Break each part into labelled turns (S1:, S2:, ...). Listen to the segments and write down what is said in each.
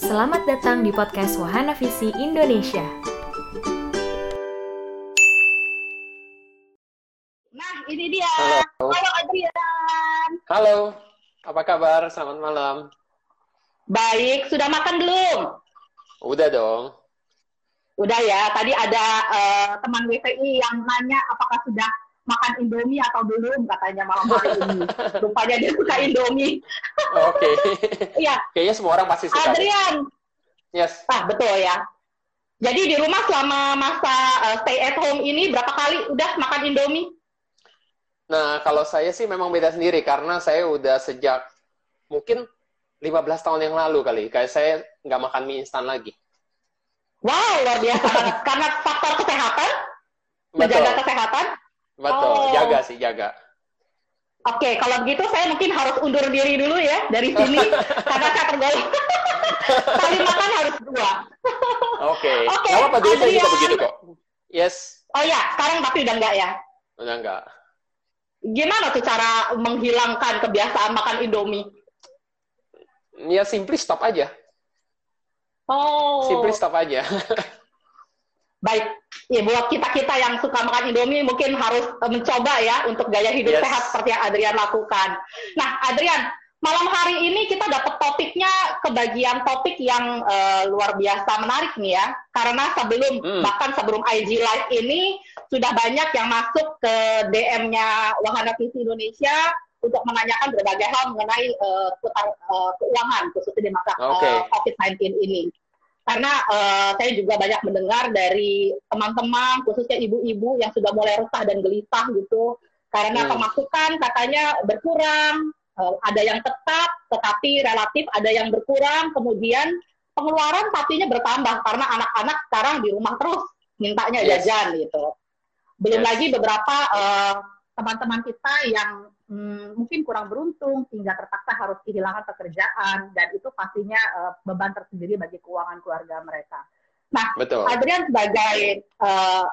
S1: Selamat datang di podcast Wahana Visi Indonesia.
S2: Nah, ini dia.
S3: Halo.
S2: Halo Adrian.
S3: Halo, apa kabar? Selamat malam.
S2: Baik, sudah makan belum?
S3: Udah dong.
S2: Udah ya. Tadi ada eh, teman WPI yang nanya apakah sudah makan Indomie atau belum katanya malam hari ini. Rupanya dia suka Indomie.
S3: Oke.
S2: Iya,
S3: Kayaknya semua orang pasti suka.
S2: Adrian.
S3: Yes.
S2: Ah, betul ya. Jadi di rumah selama masa eh, stay at home ini berapa kali udah makan Indomie?
S3: Nah, kalau saya sih memang beda sendiri karena saya udah sejak mungkin 15 tahun yang lalu kali. Kayak saya nggak makan mie instan lagi.
S2: Wow, luar biasa banget. Karena faktor kesehatan,
S3: Betul.
S2: menjaga kesehatan.
S3: Betul.
S2: Oh.
S3: Jaga sih, jaga.
S2: Oke, kalau begitu saya mungkin harus undur diri dulu ya dari sini karena saya tergolong kali makan harus dua.
S3: Oke.
S2: Oke,
S3: dulu saya juga
S2: Adrian.
S3: begitu kok. Yes.
S2: Oh ya, sekarang tapi udah enggak ya.
S3: Udah enggak.
S2: Gimana tuh cara menghilangkan kebiasaan makan Indomie?
S3: Ya, simply stop aja.
S2: Oh,
S3: Simply stop aja.
S2: baik. Ya buat kita kita yang suka makan Indomie mungkin harus eh, mencoba ya untuk gaya hidup
S3: Yes.
S2: sehat seperti yang Adrian lakukan. Nah, Adrian, malam hari ini kita dapat topiknya kebagian topik yang eh, luar biasa menarik nih ya. Karena sebelum
S3: Hmm.
S2: bahkan sebelum IG Live ini sudah banyak yang masuk ke DM-nya Wahana Visi Indonesia untuk menanyakan berbagai hal mengenai eh, seputar eh, keuangan khususnya di masa
S3: Oke.
S2: eh, COVID-19 ini karena eh, saya juga banyak mendengar dari teman-teman khususnya ibu-ibu yang sudah mulai resah dan gelisah gitu karena
S3: Hmm.
S2: pemasukan katanya berkurang eh, ada yang tetap tetapi relatif ada yang berkurang kemudian pengeluaran pastinya bertambah karena anak-anak sekarang di rumah terus mintanya
S3: Yes.
S2: jajan gitu belum
S3: Yes.
S2: lagi beberapa eh, teman-teman kita yang hmm, mungkin kurang beruntung sehingga terpaksa harus kehilangan pekerjaan dan itu pastinya eh, beban tersendiri bagi keuangan keluarga mereka. Nah,
S3: Betul.
S2: Adrian sebagai eh,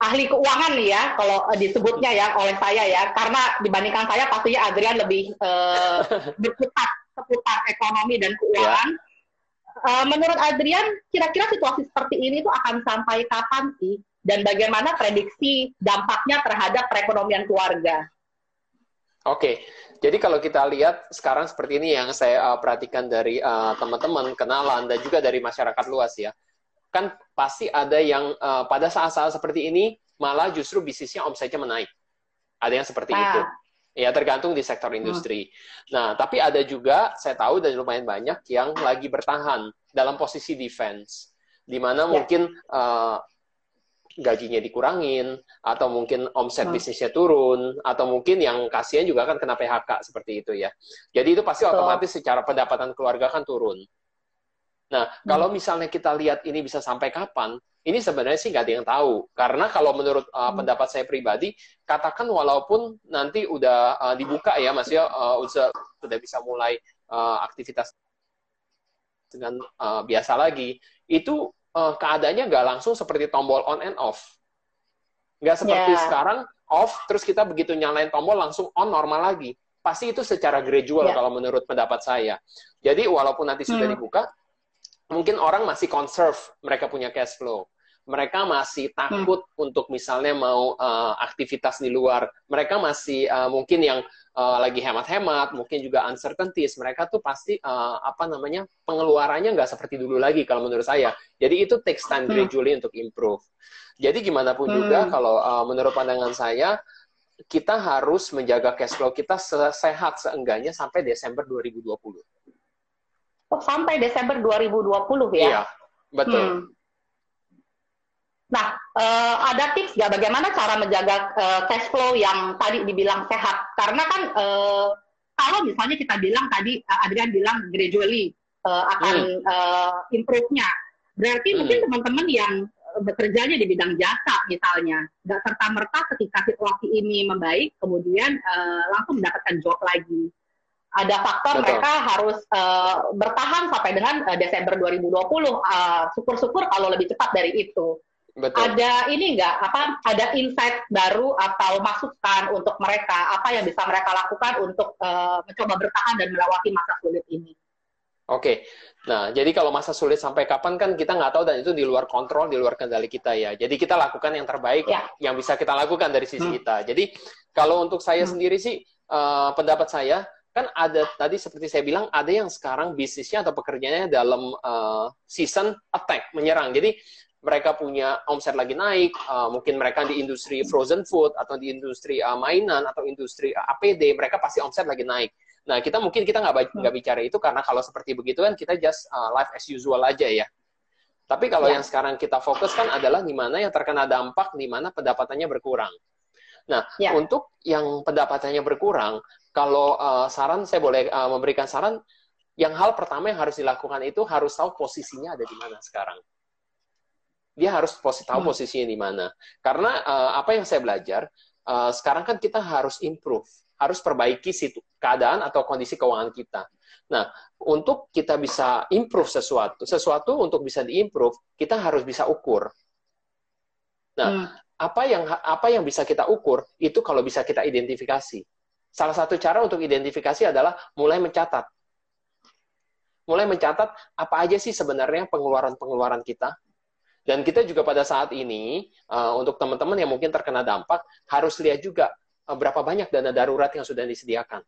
S2: ahli keuangan nih ya, kalau eh, disebutnya ya oleh saya ya, karena dibandingkan saya pastinya Adrian lebih eh, berkutat seputar ekonomi dan keuangan. Eh, menurut Adrian, kira-kira situasi seperti ini tuh akan sampai kapan sih? Dan bagaimana prediksi dampaknya terhadap perekonomian keluarga?
S3: Oke, jadi kalau kita lihat sekarang seperti ini yang saya uh, perhatikan dari uh, teman-teman, kenalan, dan juga dari masyarakat luas ya. Kan pasti ada yang uh, pada saat-saat seperti ini malah justru bisnisnya omsetnya menaik. Ada yang seperti
S2: Ah.
S3: itu. Ya, tergantung di sektor industri. Nah, tapi ada juga, saya tahu dan lumayan banyak yang lagi bertahan dalam posisi defense. Di mana
S2: Ya.
S3: mungkin uh, gajinya dikurangin, atau mungkin omset
S2: Hmm.
S3: bisnisnya turun, atau mungkin yang kasihan juga kan kena PHK seperti itu ya. Jadi itu pasti
S2: Betul.
S3: otomatis secara pendapatan keluarga kan turun. Nah,
S2: Hmm.
S3: kalau misalnya kita lihat ini bisa sampai kapan, ini sebenarnya sih nggak ada yang tahu. Karena kalau menurut uh,
S2: Hmm.
S3: pendapat saya pribadi, katakan walaupun nanti udah uh, dibuka ya, Mas ya, uh, udah, bisa mulai uh, aktivitas dengan uh, biasa lagi, itu uh, keadaannya nggak langsung seperti tombol on and off. Nggak seperti
S2: Ya.
S3: sekarang off, terus kita begitu nyalain tombol langsung on normal lagi. Pasti itu secara gradual
S2: Ya.
S3: kalau menurut pendapat saya. Jadi walaupun nanti sudah
S2: Hmm.
S3: dibuka, mungkin orang masih conserve mereka punya cash flow. Mereka masih takut untuk misalnya mau uh, aktivitas di luar. Mereka masih uh, mungkin yang uh, lagi hemat-hemat, mungkin juga uncertainties. Mereka tuh pasti uh, apa namanya pengeluarannya nggak seperti dulu lagi kalau menurut saya. Jadi itu takes time
S2: Hmm.
S3: gradually untuk improve. Jadi gimana pun
S2: Hmm.
S3: juga kalau uh, menurut pandangan saya kita harus menjaga cash flow kita sehat seenggaknya sampai Desember 2020.
S2: Oh, sampai Desember 2020 ya?
S3: Iya, betul.
S2: Hmm. Nah, eh, ada tips nggak bagaimana cara menjaga eh, cash flow yang tadi dibilang sehat? Karena kan eh, kalau misalnya kita bilang tadi Adrian bilang gradually eh, akan eh, improve-nya, berarti
S3: Hmm.
S2: mungkin teman-teman yang bekerjanya di bidang jasa misalnya, nggak serta merta ketika situasi ini membaik, kemudian eh, langsung mendapatkan job lagi. Ada faktor
S3: Betul.
S2: mereka harus eh, bertahan sampai dengan eh, Desember 2020. Eh, Syukur-syukur kalau lebih cepat dari itu
S3: Betul.
S2: ada ini enggak apa ada insight baru atau masukan untuk mereka apa yang bisa mereka lakukan untuk eh, mencoba bertahan dan melewati masa sulit ini
S3: Oke, nah jadi kalau masa sulit sampai kapan kan kita nggak tahu dan itu di luar kontrol, di luar kendali kita ya. Jadi kita lakukan yang terbaik ya. yang bisa kita lakukan dari sisi hmm. kita. Jadi kalau untuk saya hmm. sendiri sih uh, pendapat saya kan ada tadi seperti saya bilang ada yang sekarang bisnisnya atau pekerjaannya dalam uh, season attack menyerang. Jadi mereka punya omset lagi naik, uh, mungkin mereka di industri frozen food atau di industri uh, mainan atau industri uh, APD, mereka pasti omset lagi naik. Nah, kita mungkin kita nggak nggak bicara itu karena kalau seperti begitu kan kita just uh, life as usual aja ya. Tapi kalau ya. yang sekarang kita fokus kan adalah di mana yang terkena dampak, di mana pendapatannya berkurang. Nah, ya. untuk yang pendapatannya berkurang, kalau uh, saran saya boleh uh, memberikan saran, yang hal pertama yang harus dilakukan itu harus tahu posisinya ada di mana sekarang. Dia harus posi tahu hmm. posisinya di mana. Karena uh, apa yang saya belajar, uh, sekarang kan kita harus improve harus perbaiki situ, keadaan atau kondisi keuangan kita. Nah, untuk kita bisa improve sesuatu, sesuatu untuk bisa diimprove, kita harus bisa ukur. Nah, hmm. apa yang apa yang bisa kita ukur itu kalau bisa kita identifikasi. Salah satu cara untuk identifikasi adalah mulai mencatat. Mulai mencatat apa aja sih sebenarnya pengeluaran-pengeluaran kita. Dan kita juga pada saat ini, uh, untuk teman-teman yang mungkin terkena dampak, harus lihat juga Eh, berapa banyak dana darurat yang sudah disediakan.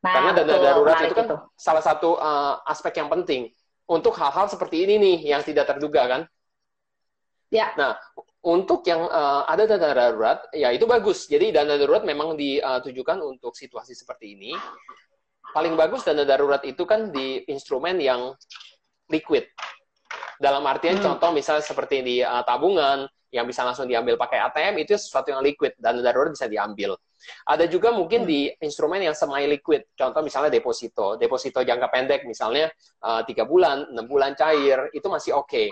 S3: Nah, Karena dana betul, darurat itu kan itu. salah satu uh, aspek yang penting untuk hal-hal seperti ini nih yang tidak terduga kan. Ya. Nah, untuk yang uh, ada dana darurat, ya itu bagus. Jadi dana darurat memang ditujukan untuk situasi seperti ini. Paling bagus dana darurat itu kan di instrumen yang liquid. Dalam artian hmm. contoh misalnya seperti di uh, tabungan, yang bisa langsung diambil pakai ATM itu sesuatu yang liquid dan darurat bisa diambil. Ada juga mungkin hmm. di instrumen yang semi liquid, contoh misalnya deposito, deposito jangka pendek misalnya eh, tiga uh, bulan, enam bulan cair itu masih oke. Okay.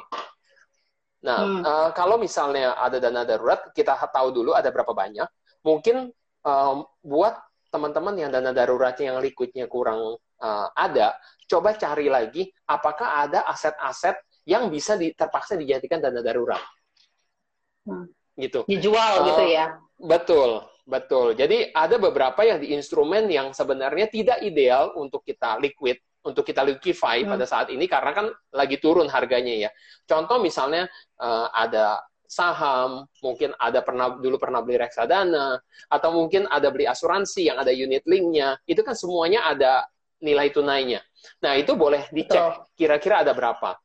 S3: Nah hmm. uh, kalau misalnya ada dana darurat, kita tahu dulu ada berapa banyak. Mungkin uh, buat teman-teman yang dana daruratnya yang liquidnya kurang uh, ada, coba cari lagi apakah ada aset-aset yang bisa di, terpaksa dijadikan dana darurat
S2: hmm. gitu. Dijual uh, gitu ya.
S3: Betul, betul. Jadi ada beberapa yang di instrumen yang sebenarnya tidak ideal untuk kita liquid, untuk kita liquify hmm. pada saat ini karena kan lagi turun harganya ya. Contoh misalnya uh, ada saham, mungkin ada pernah dulu pernah beli reksadana, atau mungkin ada beli asuransi yang ada unit linknya, itu kan semuanya ada nilai tunainya. Nah itu boleh dicek kira-kira ada berapa.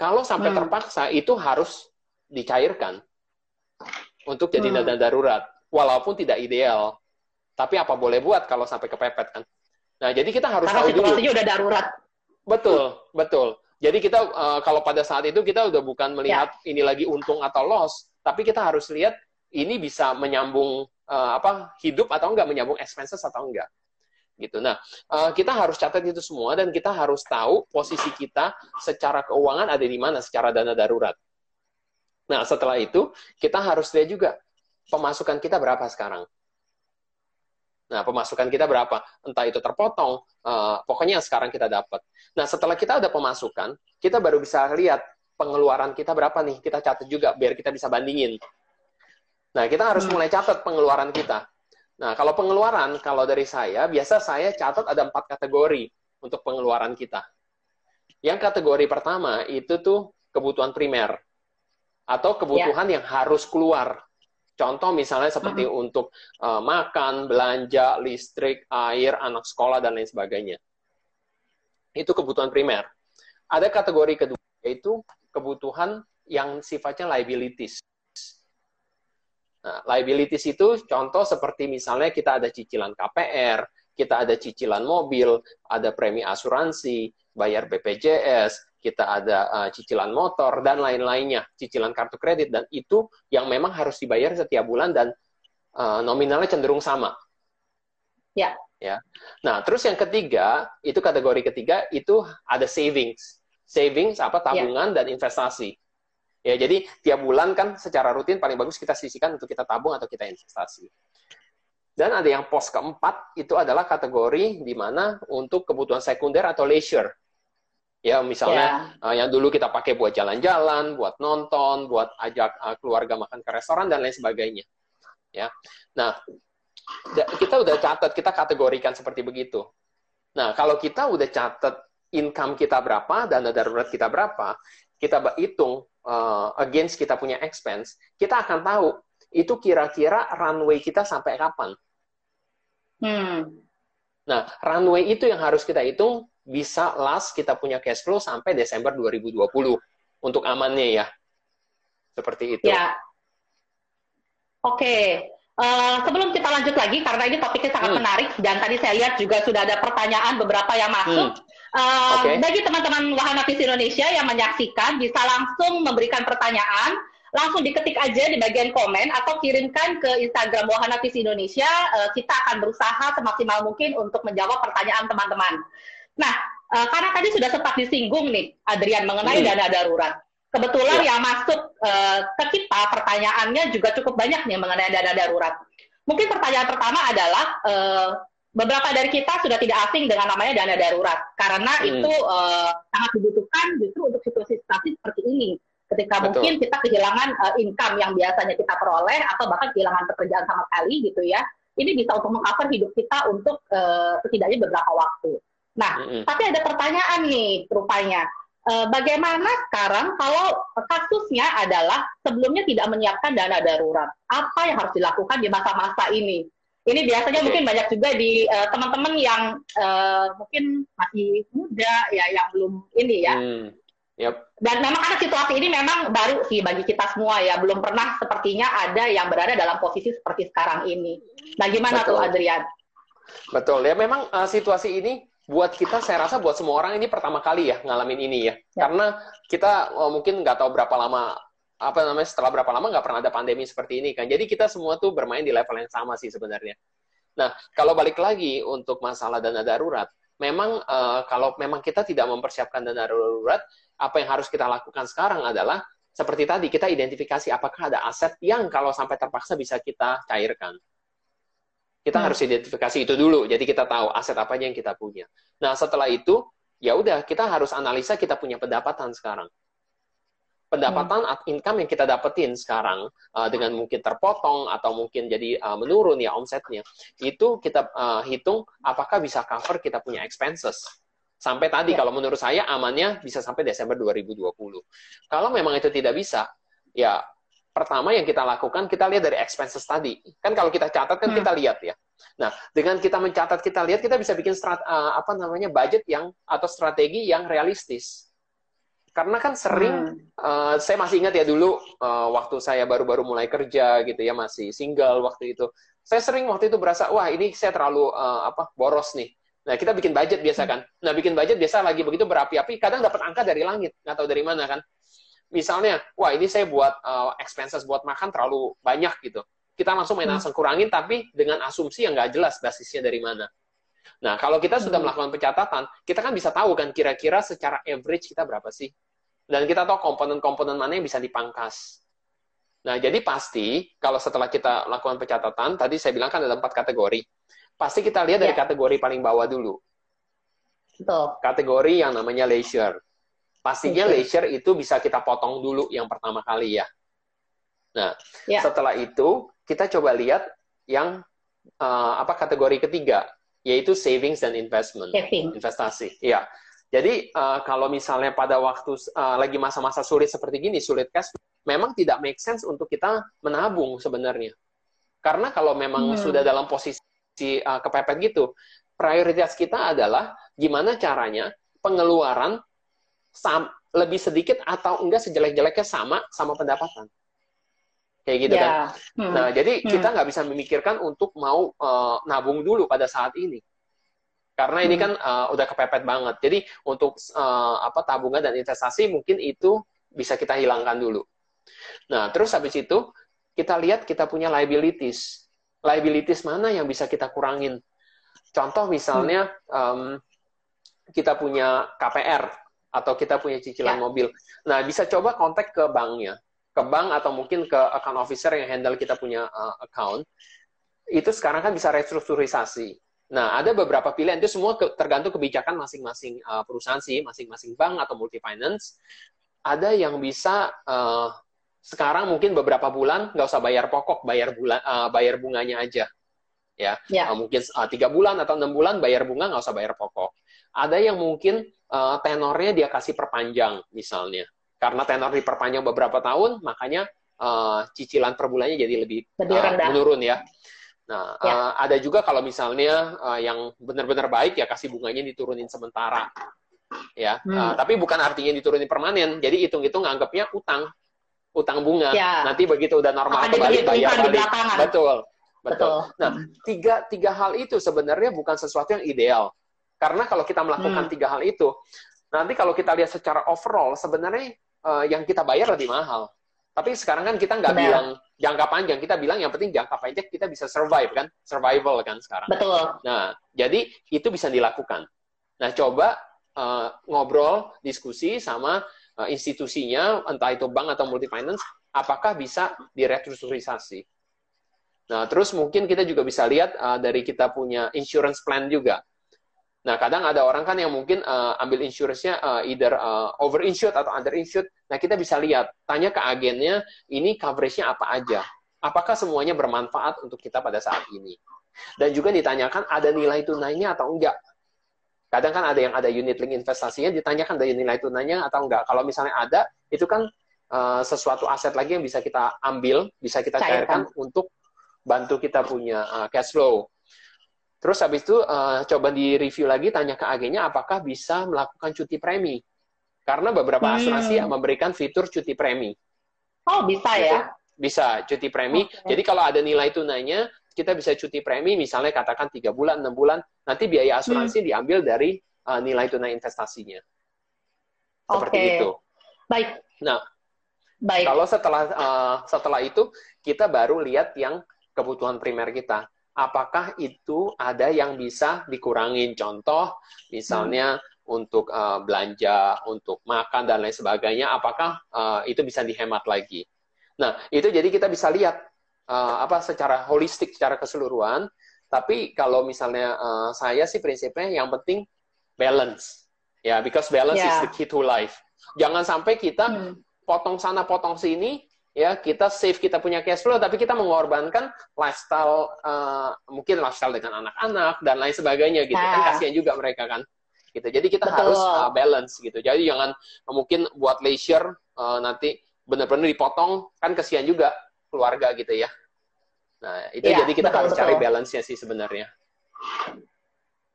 S3: Kalau sampai hmm. terpaksa itu harus dicairkan untuk jadi hmm. dana darurat, walaupun tidak ideal. Tapi apa boleh buat kalau sampai kepepet kan? Nah, jadi kita harus
S2: Karena tahu dulu. Karena udah darurat.
S3: Betul, betul. Jadi kita uh, kalau pada saat itu kita udah bukan melihat ya. ini lagi untung atau loss, tapi kita harus lihat ini bisa menyambung uh, apa hidup atau enggak, menyambung expenses atau enggak. Gitu. Nah, uh, kita harus catat itu semua dan kita harus tahu posisi kita secara keuangan ada di mana secara dana darurat. Nah, setelah itu kita harus lihat juga pemasukan kita berapa sekarang. Nah, pemasukan kita berapa? Entah itu terpotong, uh, pokoknya yang sekarang kita dapat. Nah, setelah kita ada pemasukan, kita baru bisa lihat pengeluaran kita berapa nih. Kita catat juga biar kita bisa bandingin. Nah, kita harus hmm. mulai catat pengeluaran kita. Nah, kalau pengeluaran, kalau dari saya, biasa saya catat ada empat kategori untuk pengeluaran kita. Yang kategori pertama itu tuh kebutuhan primer atau kebutuhan yeah. yang harus keluar. Contoh misalnya seperti -huh. untuk uh, makan, belanja, listrik, air, anak sekolah dan lain sebagainya. Itu kebutuhan primer. Ada kategori kedua yaitu kebutuhan yang sifatnya liabilities. Nah, liabilities itu contoh seperti misalnya kita ada cicilan KPR, kita ada cicilan mobil, ada premi asuransi, bayar BPJS, kita ada uh, cicilan motor dan lain-lainnya, cicilan kartu kredit dan itu yang memang harus dibayar setiap bulan dan uh, nominalnya cenderung sama.
S2: Ya.
S3: Ya. Nah, terus yang ketiga, itu kategori ketiga itu ada savings. Savings apa ya. tabungan ya. dan investasi. Ya, jadi tiap bulan kan secara rutin paling bagus kita sisihkan untuk kita tabung atau kita investasi. Dan ada yang pos keempat itu adalah kategori di mana untuk kebutuhan sekunder atau leisure. Ya, misalnya yeah. Ya. uh, yang dulu kita pakai buat jalan-jalan, buat nonton, buat ajak uh, keluarga makan ke restoran dan lain sebagainya. Ya. Nah, kita udah catat, kita kategorikan seperti begitu. Nah, kalau kita udah catat income kita berapa, dana darurat kita berapa, kita hitung uh, against kita punya expense, kita akan tahu itu kira-kira runway kita sampai kapan. Hmm. Nah, runway itu yang harus kita hitung bisa last kita punya cash flow sampai Desember 2020 untuk amannya ya. Seperti itu.
S2: Ya. Oke. Okay. Uh, eh, sebelum kita lanjut lagi karena ini topiknya sangat hmm. menarik dan tadi saya lihat juga sudah ada pertanyaan beberapa yang masuk. Hmm. Okay. Bagi teman-teman Wahana Visi Indonesia yang menyaksikan bisa langsung memberikan pertanyaan langsung diketik aja di bagian komen atau kirimkan ke Instagram Wahana Visi Indonesia. Uh, kita akan berusaha semaksimal mungkin untuk menjawab pertanyaan teman-teman. Nah, uh, karena tadi sudah sempat disinggung nih, Adrian, mengenai hmm. dana darurat. Kebetulan ya. yang masuk uh, ke kita pertanyaannya juga cukup banyak nih mengenai dana darurat. Mungkin pertanyaan pertama adalah uh, beberapa dari kita sudah tidak asing dengan namanya dana darurat karena hmm. itu uh, sangat dibutuhkan justru untuk situasi-situasi seperti ini ketika Betul. mungkin kita kehilangan uh, income yang biasanya kita peroleh atau bahkan kehilangan pekerjaan sama sekali gitu ya ini bisa untuk mengcover hidup kita untuk uh, setidaknya beberapa waktu. Nah, mm-hmm. tapi ada pertanyaan nih rupanya. Uh, bagaimana sekarang kalau kasusnya adalah sebelumnya tidak menyiapkan dana darurat? Apa yang harus dilakukan di masa-masa ini? Ini biasanya mungkin banyak juga di uh, teman-teman yang uh, mungkin masih muda ya, yang belum ini ya. Hmm. Yep. Dan memang karena situasi ini memang baru sih bagi kita semua ya, belum pernah sepertinya ada yang berada dalam posisi seperti sekarang ini. Nah, gimana Betul. tuh Adrian?
S3: Betul ya, memang uh, situasi ini buat kita, saya rasa buat semua orang ini pertama kali ya ngalamin ini ya, ya. karena kita oh, mungkin nggak tahu berapa lama apa namanya setelah berapa lama nggak pernah ada pandemi seperti ini kan. Jadi kita semua tuh bermain di level yang sama sih sebenarnya. Nah, kalau balik lagi untuk masalah dana darurat, memang uh, kalau memang kita tidak mempersiapkan dana darurat, apa yang harus kita lakukan sekarang adalah seperti tadi kita identifikasi apakah ada aset yang kalau sampai terpaksa bisa kita cairkan. Kita hmm. harus identifikasi itu dulu, jadi kita tahu aset apa yang kita punya. Nah setelah itu ya udah kita harus analisa kita punya pendapatan sekarang. Pendapatan hmm. income yang kita dapetin sekarang uh, dengan mungkin terpotong atau mungkin jadi uh, menurun ya omsetnya, itu kita uh, hitung apakah bisa cover kita punya expenses Sampai tadi, ya. kalau menurut saya amannya bisa sampai Desember 2020. Kalau memang itu tidak bisa, ya pertama yang kita lakukan, kita lihat dari expenses tadi. Kan kalau kita catat, kan hmm. kita lihat ya. Nah, dengan kita mencatat, kita lihat, kita bisa bikin strat, uh, apa namanya budget yang atau strategi yang realistis. Karena kan sering, hmm. uh, saya masih ingat ya dulu uh, waktu saya baru-baru mulai kerja gitu ya, masih single waktu itu. Saya sering waktu itu berasa, wah ini saya terlalu uh, apa boros nih Nah, kita bikin budget biasa kan. Nah, bikin budget biasa lagi begitu berapi-api, kadang dapat angka dari langit, nggak tahu dari mana kan. Misalnya, wah ini saya buat uh, expenses buat makan terlalu banyak gitu. Kita langsung main hmm. kurangin, tapi dengan asumsi yang nggak jelas basisnya dari mana. Nah, kalau kita sudah hmm. melakukan pencatatan, kita kan bisa tahu kan kira-kira secara average kita berapa sih. Dan kita tahu komponen-komponen mana yang bisa dipangkas. Nah, jadi pasti kalau setelah kita lakukan pencatatan, tadi saya bilang kan ada empat kategori pasti kita lihat dari yeah. kategori paling bawah dulu. Betul. Kategori yang namanya leisure. Pastinya leisure. leisure itu bisa kita potong dulu yang pertama kali ya. Nah, yeah. setelah itu kita coba lihat yang uh, apa kategori ketiga, yaitu savings dan investment, Saving. investasi. Ya. Jadi uh, kalau misalnya pada waktu uh, lagi masa-masa sulit seperti gini, sulit cash, memang tidak make sense untuk kita menabung sebenarnya. Karena kalau memang hmm. sudah dalam posisi si uh, kepepet gitu. Prioritas kita adalah gimana caranya pengeluaran sam lebih sedikit atau enggak sejelek-jeleknya sama sama pendapatan. Kayak gitu yeah. kan. Hmm. Nah, jadi hmm. kita nggak bisa memikirkan untuk mau uh, nabung dulu pada saat ini. Karena ini hmm. kan uh, udah kepepet banget. Jadi untuk uh, apa tabungan dan investasi mungkin itu bisa kita hilangkan dulu. Nah, terus habis itu kita lihat kita punya liabilities liabilities mana yang bisa kita kurangin. Contoh misalnya um, kita punya KPR atau kita punya cicilan ya. mobil. Nah, bisa coba kontak ke banknya, ke bank atau mungkin ke account officer yang handle kita punya uh, account. Itu sekarang kan bisa restrukturisasi. Nah, ada beberapa pilihan itu semua ke, tergantung kebijakan masing-masing uh, perusahaan sih, masing-masing bank atau multi finance. Ada yang bisa uh, sekarang mungkin beberapa bulan nggak usah bayar pokok, bayar bulan, uh, bayar bunganya aja, ya. ya. Uh, mungkin uh, tiga bulan atau enam bulan bayar bunga nggak usah bayar pokok. Ada yang mungkin uh, tenornya dia kasih perpanjang misalnya. Karena tenor diperpanjang beberapa tahun, makanya uh, cicilan per bulannya jadi lebih,
S2: lebih uh,
S3: menurun ya. Nah, ya. Uh, ada juga kalau misalnya uh, yang benar-benar baik ya kasih bunganya diturunin sementara. Ya, hmm. uh, tapi bukan artinya diturunin permanen. Jadi hitung-hitung nganggapnya utang utang bunga. Ya. Nanti begitu udah normal Akan kembali bayar balik. Betul. Betul. Nah, tiga tiga hal itu sebenarnya bukan sesuatu yang ideal. Karena kalau kita melakukan hmm. tiga hal itu, nanti kalau kita lihat secara overall sebenarnya uh, yang kita bayar lebih mahal. Tapi sekarang kan kita nggak bilang jangka panjang, kita bilang yang penting jangka pendek kita bisa survive kan, survival kan sekarang.
S2: Betul.
S3: Nah, jadi itu bisa dilakukan. Nah, coba uh, ngobrol, diskusi sama uh, institusinya, entah itu bank atau multi finance, apakah bisa direstrukturisasi. Nah, terus mungkin kita juga bisa lihat uh, dari kita punya insurance plan juga. Nah, kadang ada orang kan yang mungkin uh, ambil insurance-nya uh, either uh, over-insured atau under-insured. Nah, kita bisa lihat, tanya ke agennya, ini coverage-nya apa aja. Apakah semuanya bermanfaat untuk kita pada saat ini? Dan juga ditanyakan, ada nilai tunainya atau enggak? Kadang kan ada yang ada unit link investasinya, ditanyakan ada nilai tunainya atau enggak. Kalau misalnya ada, itu kan uh, sesuatu aset lagi yang bisa kita ambil, bisa kita cairkan untuk bantu kita punya uh, cash flow. Terus habis itu uh, coba di review lagi tanya ke agennya apakah bisa melakukan cuti premi. Karena beberapa hmm. asuransi yang memberikan fitur cuti premi.
S2: Oh, bisa gitu. ya?
S3: Bisa, cuti premi. Okay. Jadi kalau ada nilai tunainya, kita bisa cuti premi, misalnya katakan tiga bulan, enam bulan, nanti biaya asuransi hmm. diambil dari uh, nilai tunai investasinya. Seperti okay. itu.
S2: Baik.
S3: Nah, Baik. kalau setelah uh, setelah itu, kita baru lihat yang kebutuhan primer kita apakah itu ada yang bisa dikurangin? Contoh, misalnya hmm. untuk uh, belanja, untuk makan dan lain sebagainya, apakah uh, itu bisa dihemat lagi? Nah, itu jadi kita bisa lihat uh, apa secara holistik, secara keseluruhan. Tapi kalau misalnya uh, saya sih prinsipnya yang penting balance, ya, yeah, because balance yeah. is the key to life. Jangan sampai kita hmm. potong sana, potong sini, ya kita save kita punya cash flow tapi kita mengorbankan lifestyle uh, mungkin lifestyle dengan anak-anak dan lain sebagainya gitu kan nah. kan kasihan juga mereka kan gitu jadi kita Betul. harus uh, balance gitu jadi jangan uh, mungkin buat leisure uh, nanti benar-benar dipotong kan kasihan juga keluarga gitu ya nah itu ya, jadi kita betul, harus betul. cari balance-nya sih sebenarnya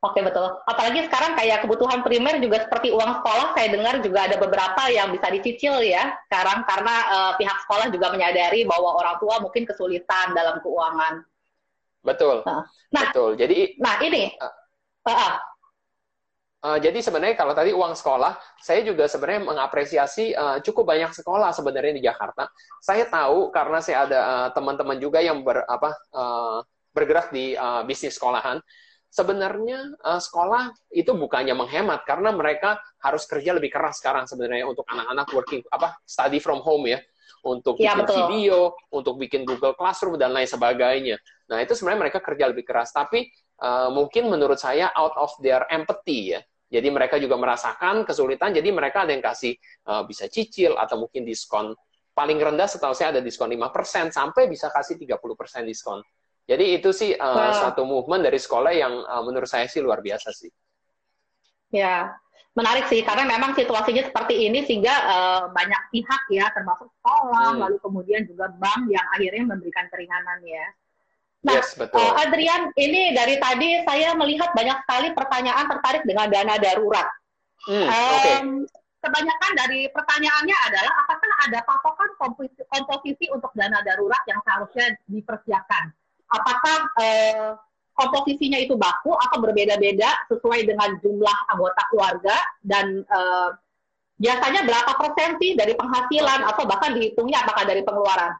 S2: Oke betul. Apalagi sekarang kayak kebutuhan primer juga seperti uang sekolah, saya dengar juga ada beberapa yang bisa dicicil ya sekarang karena uh, pihak sekolah juga menyadari bahwa orang tua mungkin kesulitan dalam keuangan.
S3: Betul. Nah, betul. Jadi,
S2: nah ini. Uh, uh, uh.
S3: Uh, jadi sebenarnya kalau tadi uang sekolah, saya juga sebenarnya mengapresiasi uh, cukup banyak sekolah sebenarnya di Jakarta. Saya tahu karena saya ada teman-teman uh, juga yang ber, apa, uh, bergerak di uh, bisnis sekolahan sebenarnya uh, sekolah itu bukannya menghemat karena mereka harus kerja lebih keras sekarang sebenarnya untuk anak-anak working apa study from home ya untuk ya, bikin betul. video, untuk bikin Google Classroom dan lain sebagainya. Nah itu sebenarnya mereka kerja lebih keras, tapi uh, mungkin menurut saya out of their empathy ya. Jadi mereka juga merasakan kesulitan, jadi mereka ada yang kasih uh, bisa cicil atau mungkin diskon paling rendah setahu saya ada diskon 5% sampai bisa kasih 30% diskon. Jadi itu sih uh, nah. satu movement dari sekolah yang uh, menurut saya sih luar biasa sih.
S2: Ya, menarik sih karena memang situasinya seperti ini sehingga uh, banyak pihak ya termasuk sekolah hmm. lalu kemudian juga bank yang akhirnya memberikan keringanan ya. Nah, yes, betul. Uh, Adrian, ini dari tadi saya melihat banyak sekali pertanyaan tertarik dengan dana darurat. Hmm, um, okay. Kebanyakan dari pertanyaannya adalah apakah ada patokan komposisi, komposisi untuk dana darurat yang seharusnya dipersiapkan? Apakah eh, komposisinya itu baku atau berbeda-beda sesuai dengan jumlah anggota keluarga dan eh, biasanya berapa persen sih dari penghasilan atau bahkan dihitungnya apakah dari pengeluaran?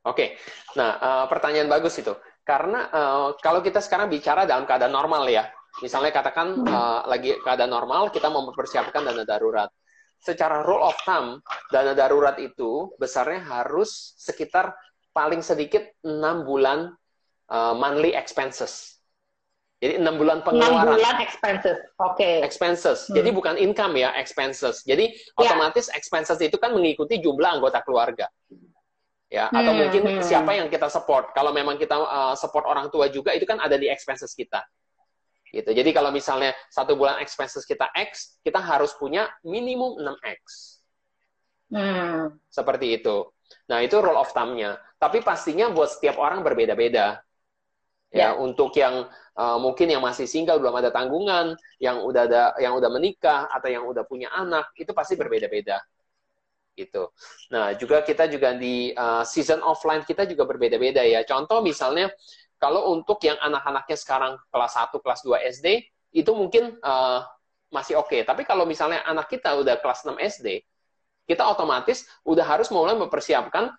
S3: Oke, nah uh, pertanyaan bagus itu karena uh, kalau kita sekarang bicara dalam keadaan normal ya, misalnya katakan uh, lagi keadaan normal kita mau mempersiapkan dana darurat. Secara rule of thumb, dana darurat itu besarnya harus sekitar paling sedikit enam bulan uh, monthly expenses. Jadi enam bulan pengeluaran.
S2: Enam bulan expenses, oke. Okay.
S3: Expenses. Hmm. Jadi bukan income ya, expenses. Jadi yeah. otomatis expenses itu kan mengikuti jumlah anggota keluarga. Ya, atau hmm, mungkin hmm. siapa yang kita support. Kalau memang kita uh, support orang tua juga, itu kan ada di expenses kita. Gitu. Jadi kalau misalnya satu bulan expenses kita X, kita harus punya minimum 6X.
S2: Hmm.
S3: Seperti itu. Nah, itu rule of thumb-nya. Tapi pastinya buat setiap orang berbeda-beda. Ya,
S2: Ya.
S3: untuk yang uh, mungkin yang masih single belum ada tanggungan, yang udah ada yang udah menikah atau yang udah punya anak, itu pasti berbeda-beda. Gitu. Nah, juga kita juga di uh, season offline kita juga berbeda-beda ya. Contoh misalnya kalau untuk yang anak-anaknya sekarang kelas 1, kelas 2 SD, itu mungkin uh, masih oke. Okay. Tapi kalau misalnya anak kita udah kelas 6 SD, kita otomatis udah harus mulai mempersiapkan